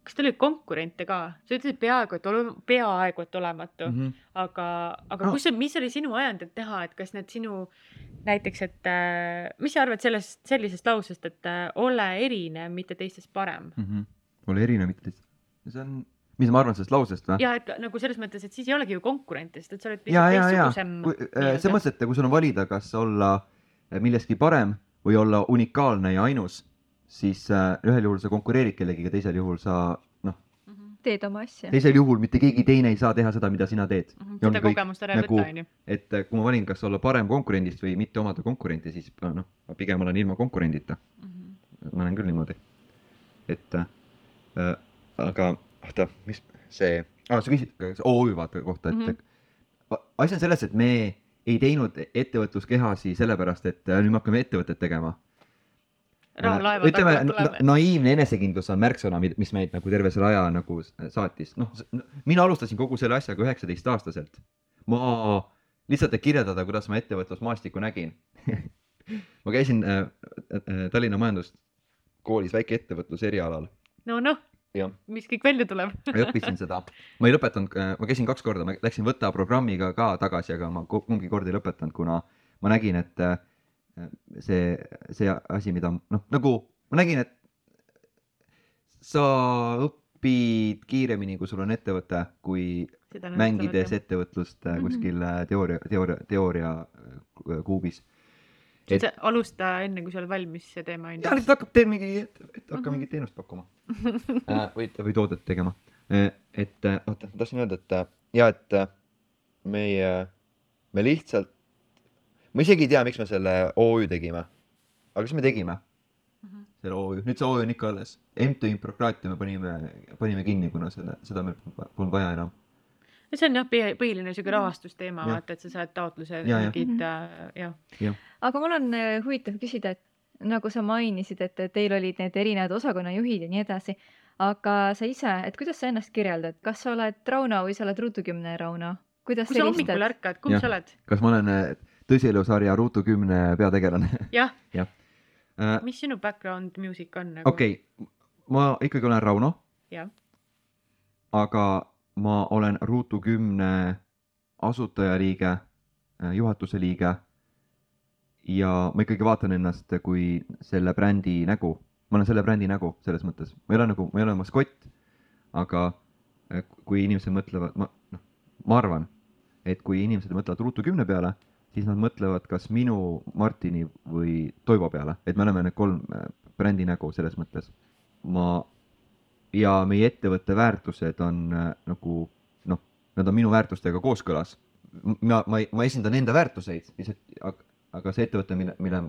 kas teil oli konkurente ka? sa ütlesid peaaegu, et ole-, peaaegu, et olematu mm, -hmm. aga, aga Ah. kus mis oli sinu ajend, et teha, et kas need sinu näiteks, et äh, mis sa arvad sellest, sellisest lausest, et äh, ole erinev, mitte teistest parem? ole erinev, mitte lihtsalt, see on, mis ma arvan sellest lausest või? ja et nagu selles mõttes, et siis ei olegi ju konkurente, sest et sa oled ja, ja, ja teistsugusem selles mõttes, et kui sul on valida, kas olla milleski parem või olla unikaalne ja ainus, siis äh, ühel juhul sa konkureerid kellegiga, teisel juhul sa noh, Mhm. teed oma asja. teisel juhul mitte keegi teine ei saa teha seda, mida sina teed. Ja ongi seda kogemust ära ei nagu- võta, onju. et äh, kui ma valin, kas olla parem konkurendist või mitte omada konkurenti, siis äh, noh, ma pigem olen ilma konkurendita. Mhm. ma olen küll niimoodi. et äh, aga oota, mis see ah,, sa küsid ka OÜ vaata kohta, et mm. -hmm. asi on selles, et me ei teinud ettevõtluskehasi sellepärast, et äh, nüüd me hakkame ettevõtet tegema. ütleme naiivne enesekindlus on märksõna, mis meid nagu terve selle aja nagu saatis, noh, mina alustasin kogu selle asjaga üheksateistaastaselt. ma lihtsalt, et kirjeldada, kuidas ma ettevõtlusmaastikku nägin *laughs* ma käisin äh, äh, Tallinna Majanduskoolis väikeettevõtluse erialal no noh Jah., mis kõik välja tuleb. ma õppisin seda, ma ei lõpetanud, ma käisin kaks korda, ma läksin võtta programmiga ka tagasi, aga ma ku- kumbki kord ei lõpetanud, kuna ma nägin, et äh, see, see asi, mida noh, nagu ma nägin, et sa õpid kiiremini, kui sul on ettevõte, kui mängides ettevõtlust äh, Mhm. kuskil äh, teooria, teooria, teooria äh, kuubis. Et- alusta enne, kui sa oled valmis see teema on ja ju. lihtsalt hakkab teil mingi, hakka Mhm. mingit teenust pakkuma *laughs* äh, või, või toodet tegema. et äh, oota, ma tahtsin öelda, et äh, ja et äh, meie, me lihtsalt, ma isegi ei tea, miks me selle OÜ tegime. aga kas me tegime Mhm. selle OÜ, nüüd see OÜ on ikka alles. MTÜ Improkraatia me panime, panime kinni, kuna selle, seda meil polnud vaja enam. See on jah, põhiline siuke rahastusteema, Jah. vaata, et sa saad taotluse Ja, ja. mingid äh, jah. aga mul on äh, huvitav küsida, et nagu sa mainisid, et teil olid need erinevad osakonnajuhid ja nii edasi, aga sa ise, et kuidas sa ennast kirjeldad, kas sa oled Rauno või sa oled Ruutu kümne Rauno? kuidas kui sa hommikul ärkad, kumb sa oled? kas ma olen äh, tõsielusarja Ruutu kümne peategelane? jah, *laughs* Äh, mis sinu background music on nagu? okei okay., ma ikkagi olen Rauno, aga ma olen Ruutu kümne asutajaliige, juhatuse liige. ja ma ikkagi vaatan ennast kui selle brändi nägu, ma olen selle brändi nägu selles mõttes, ma ei ole nagu, ma ei ole maskott. aga äh, kui inimesed mõtlevad, ma noh, ma arvan, et kui inimesed mõtlevad Ruutu kümne peale, siis nad mõtlevad kas minu, Martini või Toivo peale, et me oleme need kolm äh, brändi nägu selles mõttes. ma ja meie ettevõtte väärtused on äh, nagu noh, nad on minu väärtustega kooskõlas. ma, ma, ma esindan enda väärtuseid, aga see ettevõte, mille, mille,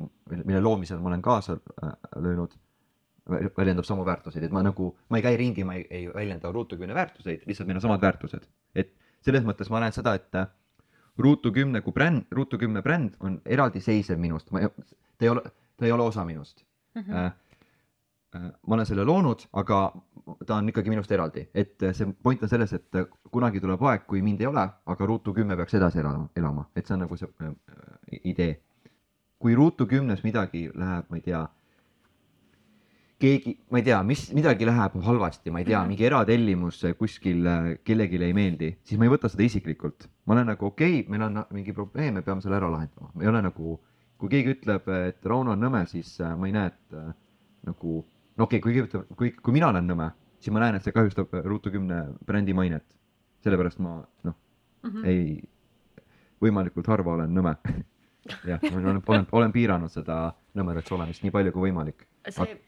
mille loomisel ma olen kaasa äh, löönud, väljendab samu väärtuseid, et ma nagu, ma ei käi ringi, ma ei, ei väljenda Ruutu kümne väärtuseid, lihtsalt meil on samad väärtused. et selles mõttes ma näen seda, et äh, Ruutu kümne kui bränd, Ruutu kümne bränd on eraldiseisev minust, ma ei, ta ei ole, ta ei ole osa minust Mhm. äh,. Äh, ma olen selle loonud, aga ta on ikkagi minust eraldi, et äh, see point on selles, et äh, kunagi tuleb aeg, kui mind ei ole, aga Ruutu kümme peaks edasi elama, elama, et see on nagu see idee. kui Ruutu kümnes midagi läheb, ma ei tea, keegi, ma ei tea, mis, midagi läheb halvasti, ma ei tea, Mhm. mingi eratellimus kuskil kellelegi ei meeldi, siis ma ei võta seda isiklikult. ma olen nagu okei okay,, meil on mingi probleem, me peame selle ära lahendama, ma ei ole nagu, kui keegi ütleb, et Rauno on nõme, siis ma ei näe, et nagu, no okei okay,, kui ütleb, kui, kui mina olen nõme, siis ma näen, et see kahjustab äh, Ruutu kümne brändi mainet. sellepärast ma noh, Mhm. ei, võimalikult harva olen nõme. *laughs* jah, olen, olen, olen piiranud seda nõmedaks olemist nii palju kui võimalik. see,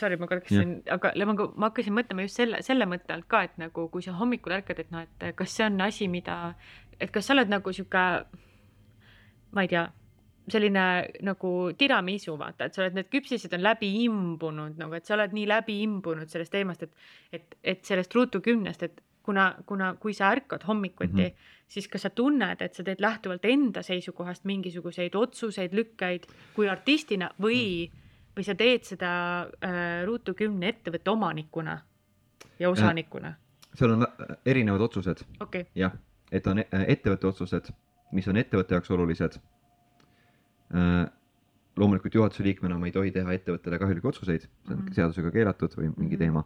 sorry, ma siin, aga ma, ma hakkasin mõtlema just selle, selle mõtte alt ka, et nagu kui sa hommikul ärkad, et noh, et kas see on asi, mida, et kas sa oled nagu sihuke, ma ei tea, selline nagu tiramisu, vaata, et sa oled, need küpsised on läbi imbunud nagu, et sa oled nii läbi imbunud sellest teemast, et, et, et sellest ruutu kümnest, et kuna, kuna, kui sa ärkad hommikuti mm. -hmm. siis kas sa tunned, et sa teed lähtuvalt enda seisukohast mingisuguseid otsuseid, lükkeid kui artistina või mm, või sa teed seda äh, Ruutu kümne ettevõtte omanikuna ja osanikuna? seal on äh, erinevad otsused, okei, jah, et on äh, ettevõtte otsused, mis on ettevõtte jaoks olulised. Loomulikult juhatuse liikmena ma ei tohi teha ettevõttele kahjulikke otsuseid, see on Mhm. seadusega keelatud või mingi Mhm. teema.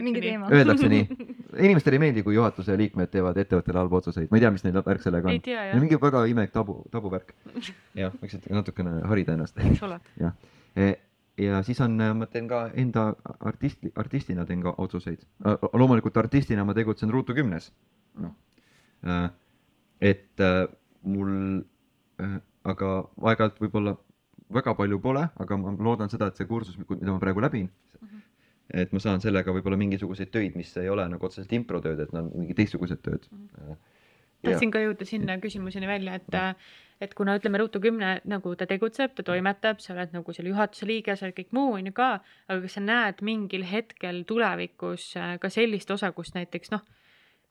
mingi teema. Öeldakse nii, *laughs* inimestele ei meeldi, kui juhatuse liikmed teevad ettevõttele halbu otsuseid, ma ei tea, mis neil värk sellega ei on. jah, mingi väga imelik tabu, tabuvärk. *laughs* jah, võiks natukene harida ennast. eks ole. ja siis on, ma teen ka enda artisti, artistina teen ka otsuseid. loomulikult artistina ma tegutsen Ruutu kümnes. noh, et äh, mul, aga aeg-ajalt võib-olla väga palju pole, aga ma loodan seda, et see kursus, mida ma praegu läbin, Mhm. et ma saan sellega võib-olla mingisuguseid töid, mis ei ole nagu otseselt improtööd, et nad on mingid teistsugused tööd. tahtsin ka jõuda sinna küsimuseni välja, et, et kuna ütleme, Ruutu kümne nagu ta tegutseb, ta toimetab, sa oled nagu selle juhatuse liige, sa oled kõik muu on ju ka, aga kas sa näed mingil hetkel tulevikus äh, ka sellist osa, kus näiteks noh,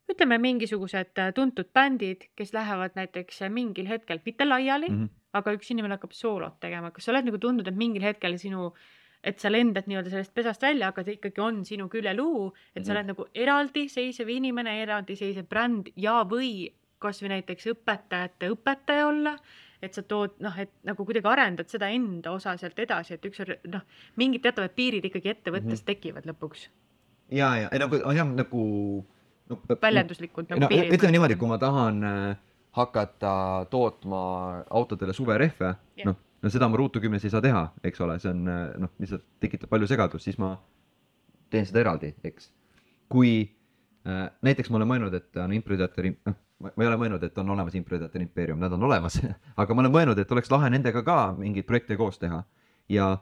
ütleme mingisugused äh, tuntud bändid, kes lähevad näiteks äh, mingil hetkel mitte laiali mm. -hmm. aga üks inimene hakkab soolot tegema, kas sa oled nagu tundnud, et mingil hetkel sinu et sa lendad nii-öelda sellest pesast välja, aga ta ikkagi on sinu küljeluu, et sa Mhm. oled nagu eraldiseisev inimene, eraldiseisev bränd ja, või kasvõi näiteks õpetajate õpetaja olla, et sa tood noh, et nagu kuidagi arendad seda enda osa sealt edasi, et üks noh, mingid teatavad piirid ikkagi ettevõttes mm. -hmm. tekivad lõpuks ja, ja nagu jah, nagu no, väljenduslikult nagu no piirid. ütleme niimoodi, kui ma tahan äh, hakata tootma autodele suverehve noh, no seda ma Ruutu kümnes ei saa teha, eks ole, see on äh, noh, lihtsalt tekitab palju segadust, siis ma teen seda eraldi, eks. kui äh, näiteks ma olen mõelnud, et on improvisatori, noh, ma ei ole mõelnud, et on olemas improvisatori impeerium, nad on olemas, *laughs* aga ma olen mõelnud, et oleks lahe nendega ka mingeid projekte koos teha ja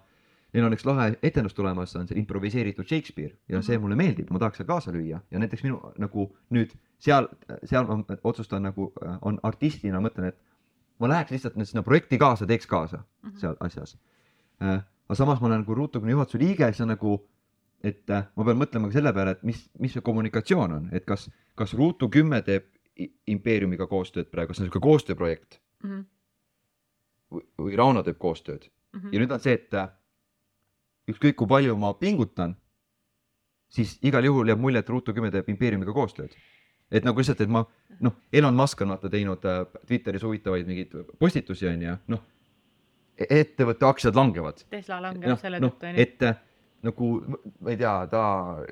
neil on üks lahe etendus tulemas, on see improviseeritud Shakespeare ja see mulle meeldib, ma tahaks seal kaasa lüüa ja näiteks minu nagu nüüd seal, seal ma otsustan nagu äh, on artistina mõtlen, et ma läheks lihtsalt nüüd sinna projekti kaasa, teeks kaasa seal asjas äh,. aga samas ma olen nagu Ruutukümne juhatuse liige, siis on nagu, et äh, ma pean mõtlema ka selle peale, et mis, mis see kommunikatsioon on, et kas, kas Ruutu kümme teeb impeeriumiga koostööd praegu, see on niisugune koostööprojekt Mhm. või, või Rauno teeb koostööd Mhm. ja nüüd on see, et ükskõik kui palju ma pingutan, siis igal juhul jääb mulje, et Ruutu kümme teeb impeeriumiga koostööd. et nagu lihtsalt, et ma noh, Elon Musk on vaata teinud äh, Twitteris huvitavaid mingeid postitusi on ju, noh, ettevõtte aktsiad langevad. Tesla langeb selle noh tõttu, onju. et äh, nagu ma ei tea, ta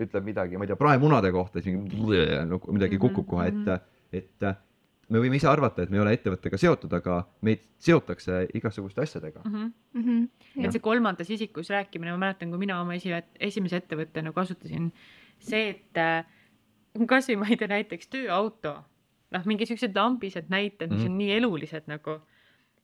ütleb midagi, ma ei tea, praemunade kohta, siis nagu midagi kukub kohe, et, et äh, me võime ise arvata, et me ei ole ettevõttega seotud, aga meid seotakse igasuguste asjadega. Mhm. Mhm. et see kolmandas isikus rääkimine, ma mäletan, kui mina oma esi-, esimese ettevõttena kasutasin see, et äh, kasvõi ma ei tea, näiteks tööauto, noh, mingi siuksed lambised näited, mis Mhm. on nii elulised nagu.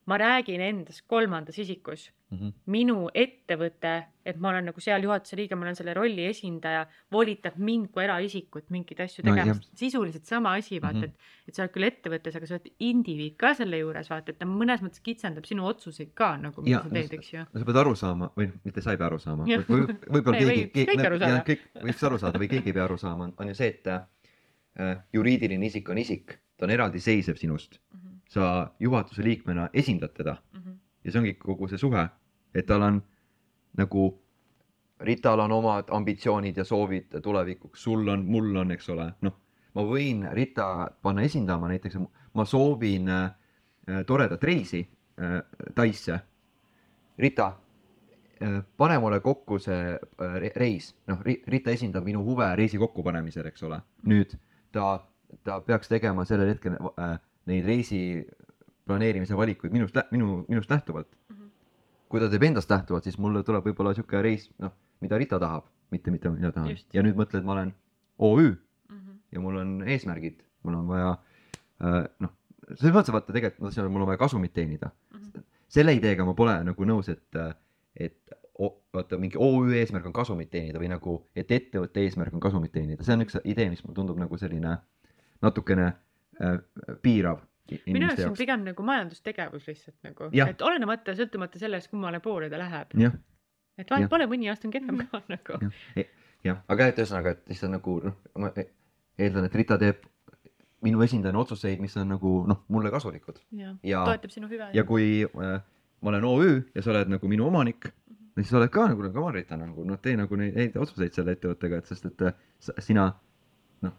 Ma räägin endast kolmandas isikus, Mhm. minu ettevõte, et ma olen nagu seal juhatuse liige, ma olen selle rolli esindaja, volitab mind kui eraisikut mingeid asju No tegema jah., sisuliselt sama asi, vaata Mhm. et, et sa oled küll ettevõttes, aga sa oled indiviid ka selle juures, vaata, et ta mõnes mõttes kitsendab sinu otsuseid ka nagu, mida Ja- sa teed, eks ju. sa pead aru saama või noh, mitte sa ei pea aru saama või või- võib-olla *laughs* keegi võib kõik võiks aru saada või keegi ei pea aru saama, on ju see, et äh, juriidiline isik on isik, ta on eraldiseisev sinust, sa juhatuse liikmena esindad teda Mhm. ja see ongi kogu see suhe, et tal on nagu Rital on omad ambitsioonid ja soovid tulevikuks. sul on, mul on, eks ole, noh, ma võin Rita panna esindama näiteks, ma soovin äh, toredat reisi äh, Taisse. Rita äh,, pane mulle kokku see äh, re- reis, noh, Rita esindab minu huve reisi kokkupanemisel, eks ole. nüüd ta, ta peaks tegema sellel hetkel äh, neid reisi planeerimise valikuid minust, minu, minust lähtuvalt Mhm. kui ta teeb endast lähtuvalt, siis mulle tuleb võib-olla sihuke reis, noh, mida Rita tahab, mitte, mitte mina tahan ja nüüd mõtled, ma olen OÜ Mhm. ja mul on eesmärgid, mul on vaja äh, noh, selles mõttes vaata tegelikult tahtsin öelda, mul on vaja kasumit teenida. Mhm. selle ideega ma pole nagu nõus, et, et o, vaata mingi OÜ eesmärk on kasumit teenida või nagu, et ettevõtte eesmärk on kasumit teenida, see on üks idee, mis mulle tundub nagu selline natukene äh, piirav i- minu jaoks on pigem nagu majandustegevus lihtsalt nagu, Jah. et olenemata, sõltumata sellest, kummale poole ta läheb. jah, et vahet Jah. pole, mõni aasta on kehvem ka nagu. Jah. jah, aga et ühesõnaga, et lihtsalt nagu noh, ma eeldan, et Rita teeb minu esindajana otsuseid, mis on nagu noh, mulle kasulikud jah, ja, toetab sinu hüve. ja kui äh, ma olen OÜ ja sa oled nagu minu omanik, siis sa oled ka nagu, nagu ma Rita nagu noh, tee nagu neid, neid otsuseid selle ettevõttega, et sest et äh, sa, sina noh,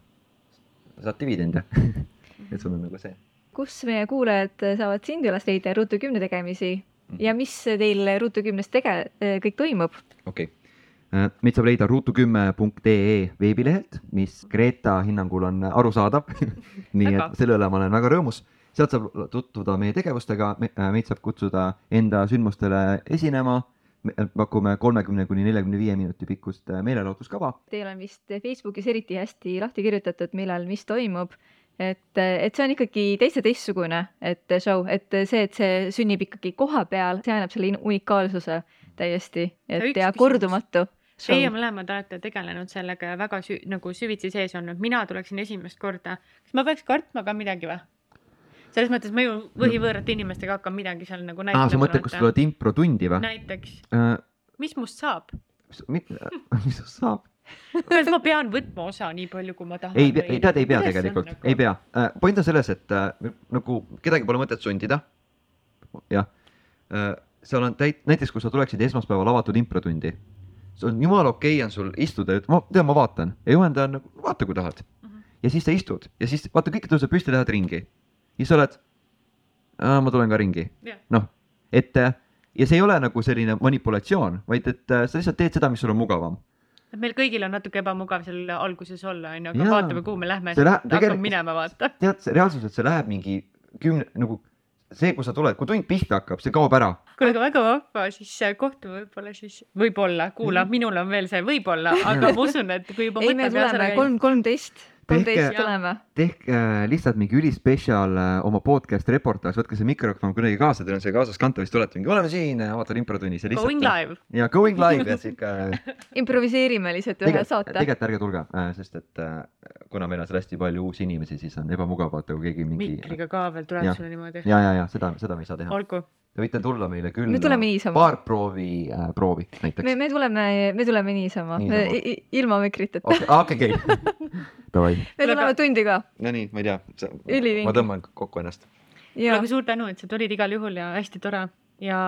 saad dividende. *laughs* et sul on nagu see. kus meie kuulajad saavad sind üles leida Ruutu kümne tegemisi ja mis teil Ruutu kümnes tege-, kõik toimub? okei okay.. meid saab leida ruutukümme.ee veebilehelt, mis Greta hinnangul on arusaadav. *laughs* nii et selle üle ma olen väga rõõmus. sealt saab tutvuda meie tegevustega, meid saab kutsuda enda sündmustele esinema. pakume kolmekümne kuni neljakümne viie minuti pikkust äh, meelelahutuskava. Teil on vist Facebookis eriti hästi lahti kirjutatud, millal mis toimub. et, et see on ikkagi täitsa teistsugune, et show, et see, et see sünnib ikkagi koha peal, see annab selle unikaalsuse täiesti, Ja et ja küsimus. kordumatu. Teie mõlemad olete tegelenud sellega ja väga sü-, nagu süvitsi sees olnud, mina tuleksin esimest korda. kas ma peaks kartma ka midagi või? selles mõttes ma ju võhivõõrate inimestega hakkan midagi seal nagu aa, näitama. sa mõtled, kus tulevad improtundi või? näiteks, Uh, mis must saab? mis, *laughs* mis sinust saab? *laughs* kas ma pean võtma osa nii palju, kui ma tahan? ei, ei tead, ei pea Kuidas tegelikult, nagu? ei pea. point on selles, et äh, nagu kedagi pole mõtet sundida. jah, seal on täit-, näiteks kui sa tuleksid esmaspäeval avatud improtundi, see on jumala okei okay on sul istuda üt- ma tean, ma vaatan ja juhendaja on nagu vaata, kui tahad Mhm. ja siis sa istud ja siis vaata, kõik tõuseb püsti, lähed ringi ja sa oled, ma tulen ka ringi, Jah. noh, et äh, ja see ei ole nagu selline manipulatsioon, vaid et äh, sa lihtsalt teed seda, mis sul on mugavam. Et meil kõigil on natuke ebamugav seal alguses olla, onju, aga Jaa. vaatame, kuhu me lähme, tegelikult- minema, vaata. tead, reaalsuses see läheb mingi kümne nagu see, kui sa tuled, kui tund pihta hakkab, see kaob ära. kuule, aga väga vahva, siis äh, kohtume võib-olla siis, võib-olla, kuula, minul on veel see võib-olla, *laughs* aga ma usun, et kui juba ei, me tuleme kolm, kolmteist Tehke- tehke äh, lihtsalt mingi ülispetsial äh, oma podcast reportaaž, võtke see mikrofon kuidagi kaasa, teil on see kaasaskantav, siis tulete mingi, oleme siin äh, Avatar infotunnis ja Going lihtsalt. live. ja going live ja sihuke. *laughs* improviseerime lihtsalt ühe saate. tegelikult ärge tulge, sest et kuna meil on seal hästi palju uusi inimesi, siis on ebamugav vaata, kui keegi mingi. mikriga ka veel tuleb sulle niimoodi. ja, ja, ja seda, seda me ei saa teha. olgu, Te võite tulla meile küll. me tuleme niisama. paar proovi äh,, proovi näiteks me, me tuleme, me tuleme niisama, Niisama. ilma mikriteta okei. *laughs* Davai. me tuleme tundi ka. Nonii, ma ei tea, ma tõmban kokku ennast. ja aga suur tänu, et sa tulid igal juhul ja hästi tore ja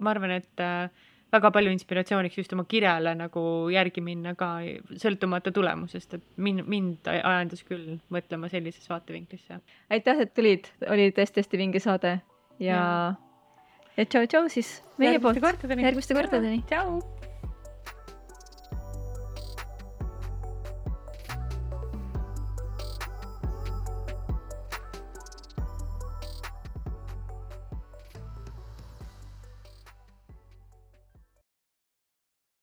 ma arvan, et äh, väga palju inspiratsiooniks just oma kirjale nagu järgi minna ka sõltumata tulemusest, et mind, mind ajendas küll mõtlema sellises vaatevinklisse. aitäh, et tulid, oli tõesti-hästi vinge saade ja, ja., ja tšau-tšau siis meie poolt järgmiste kordadeni. tšau.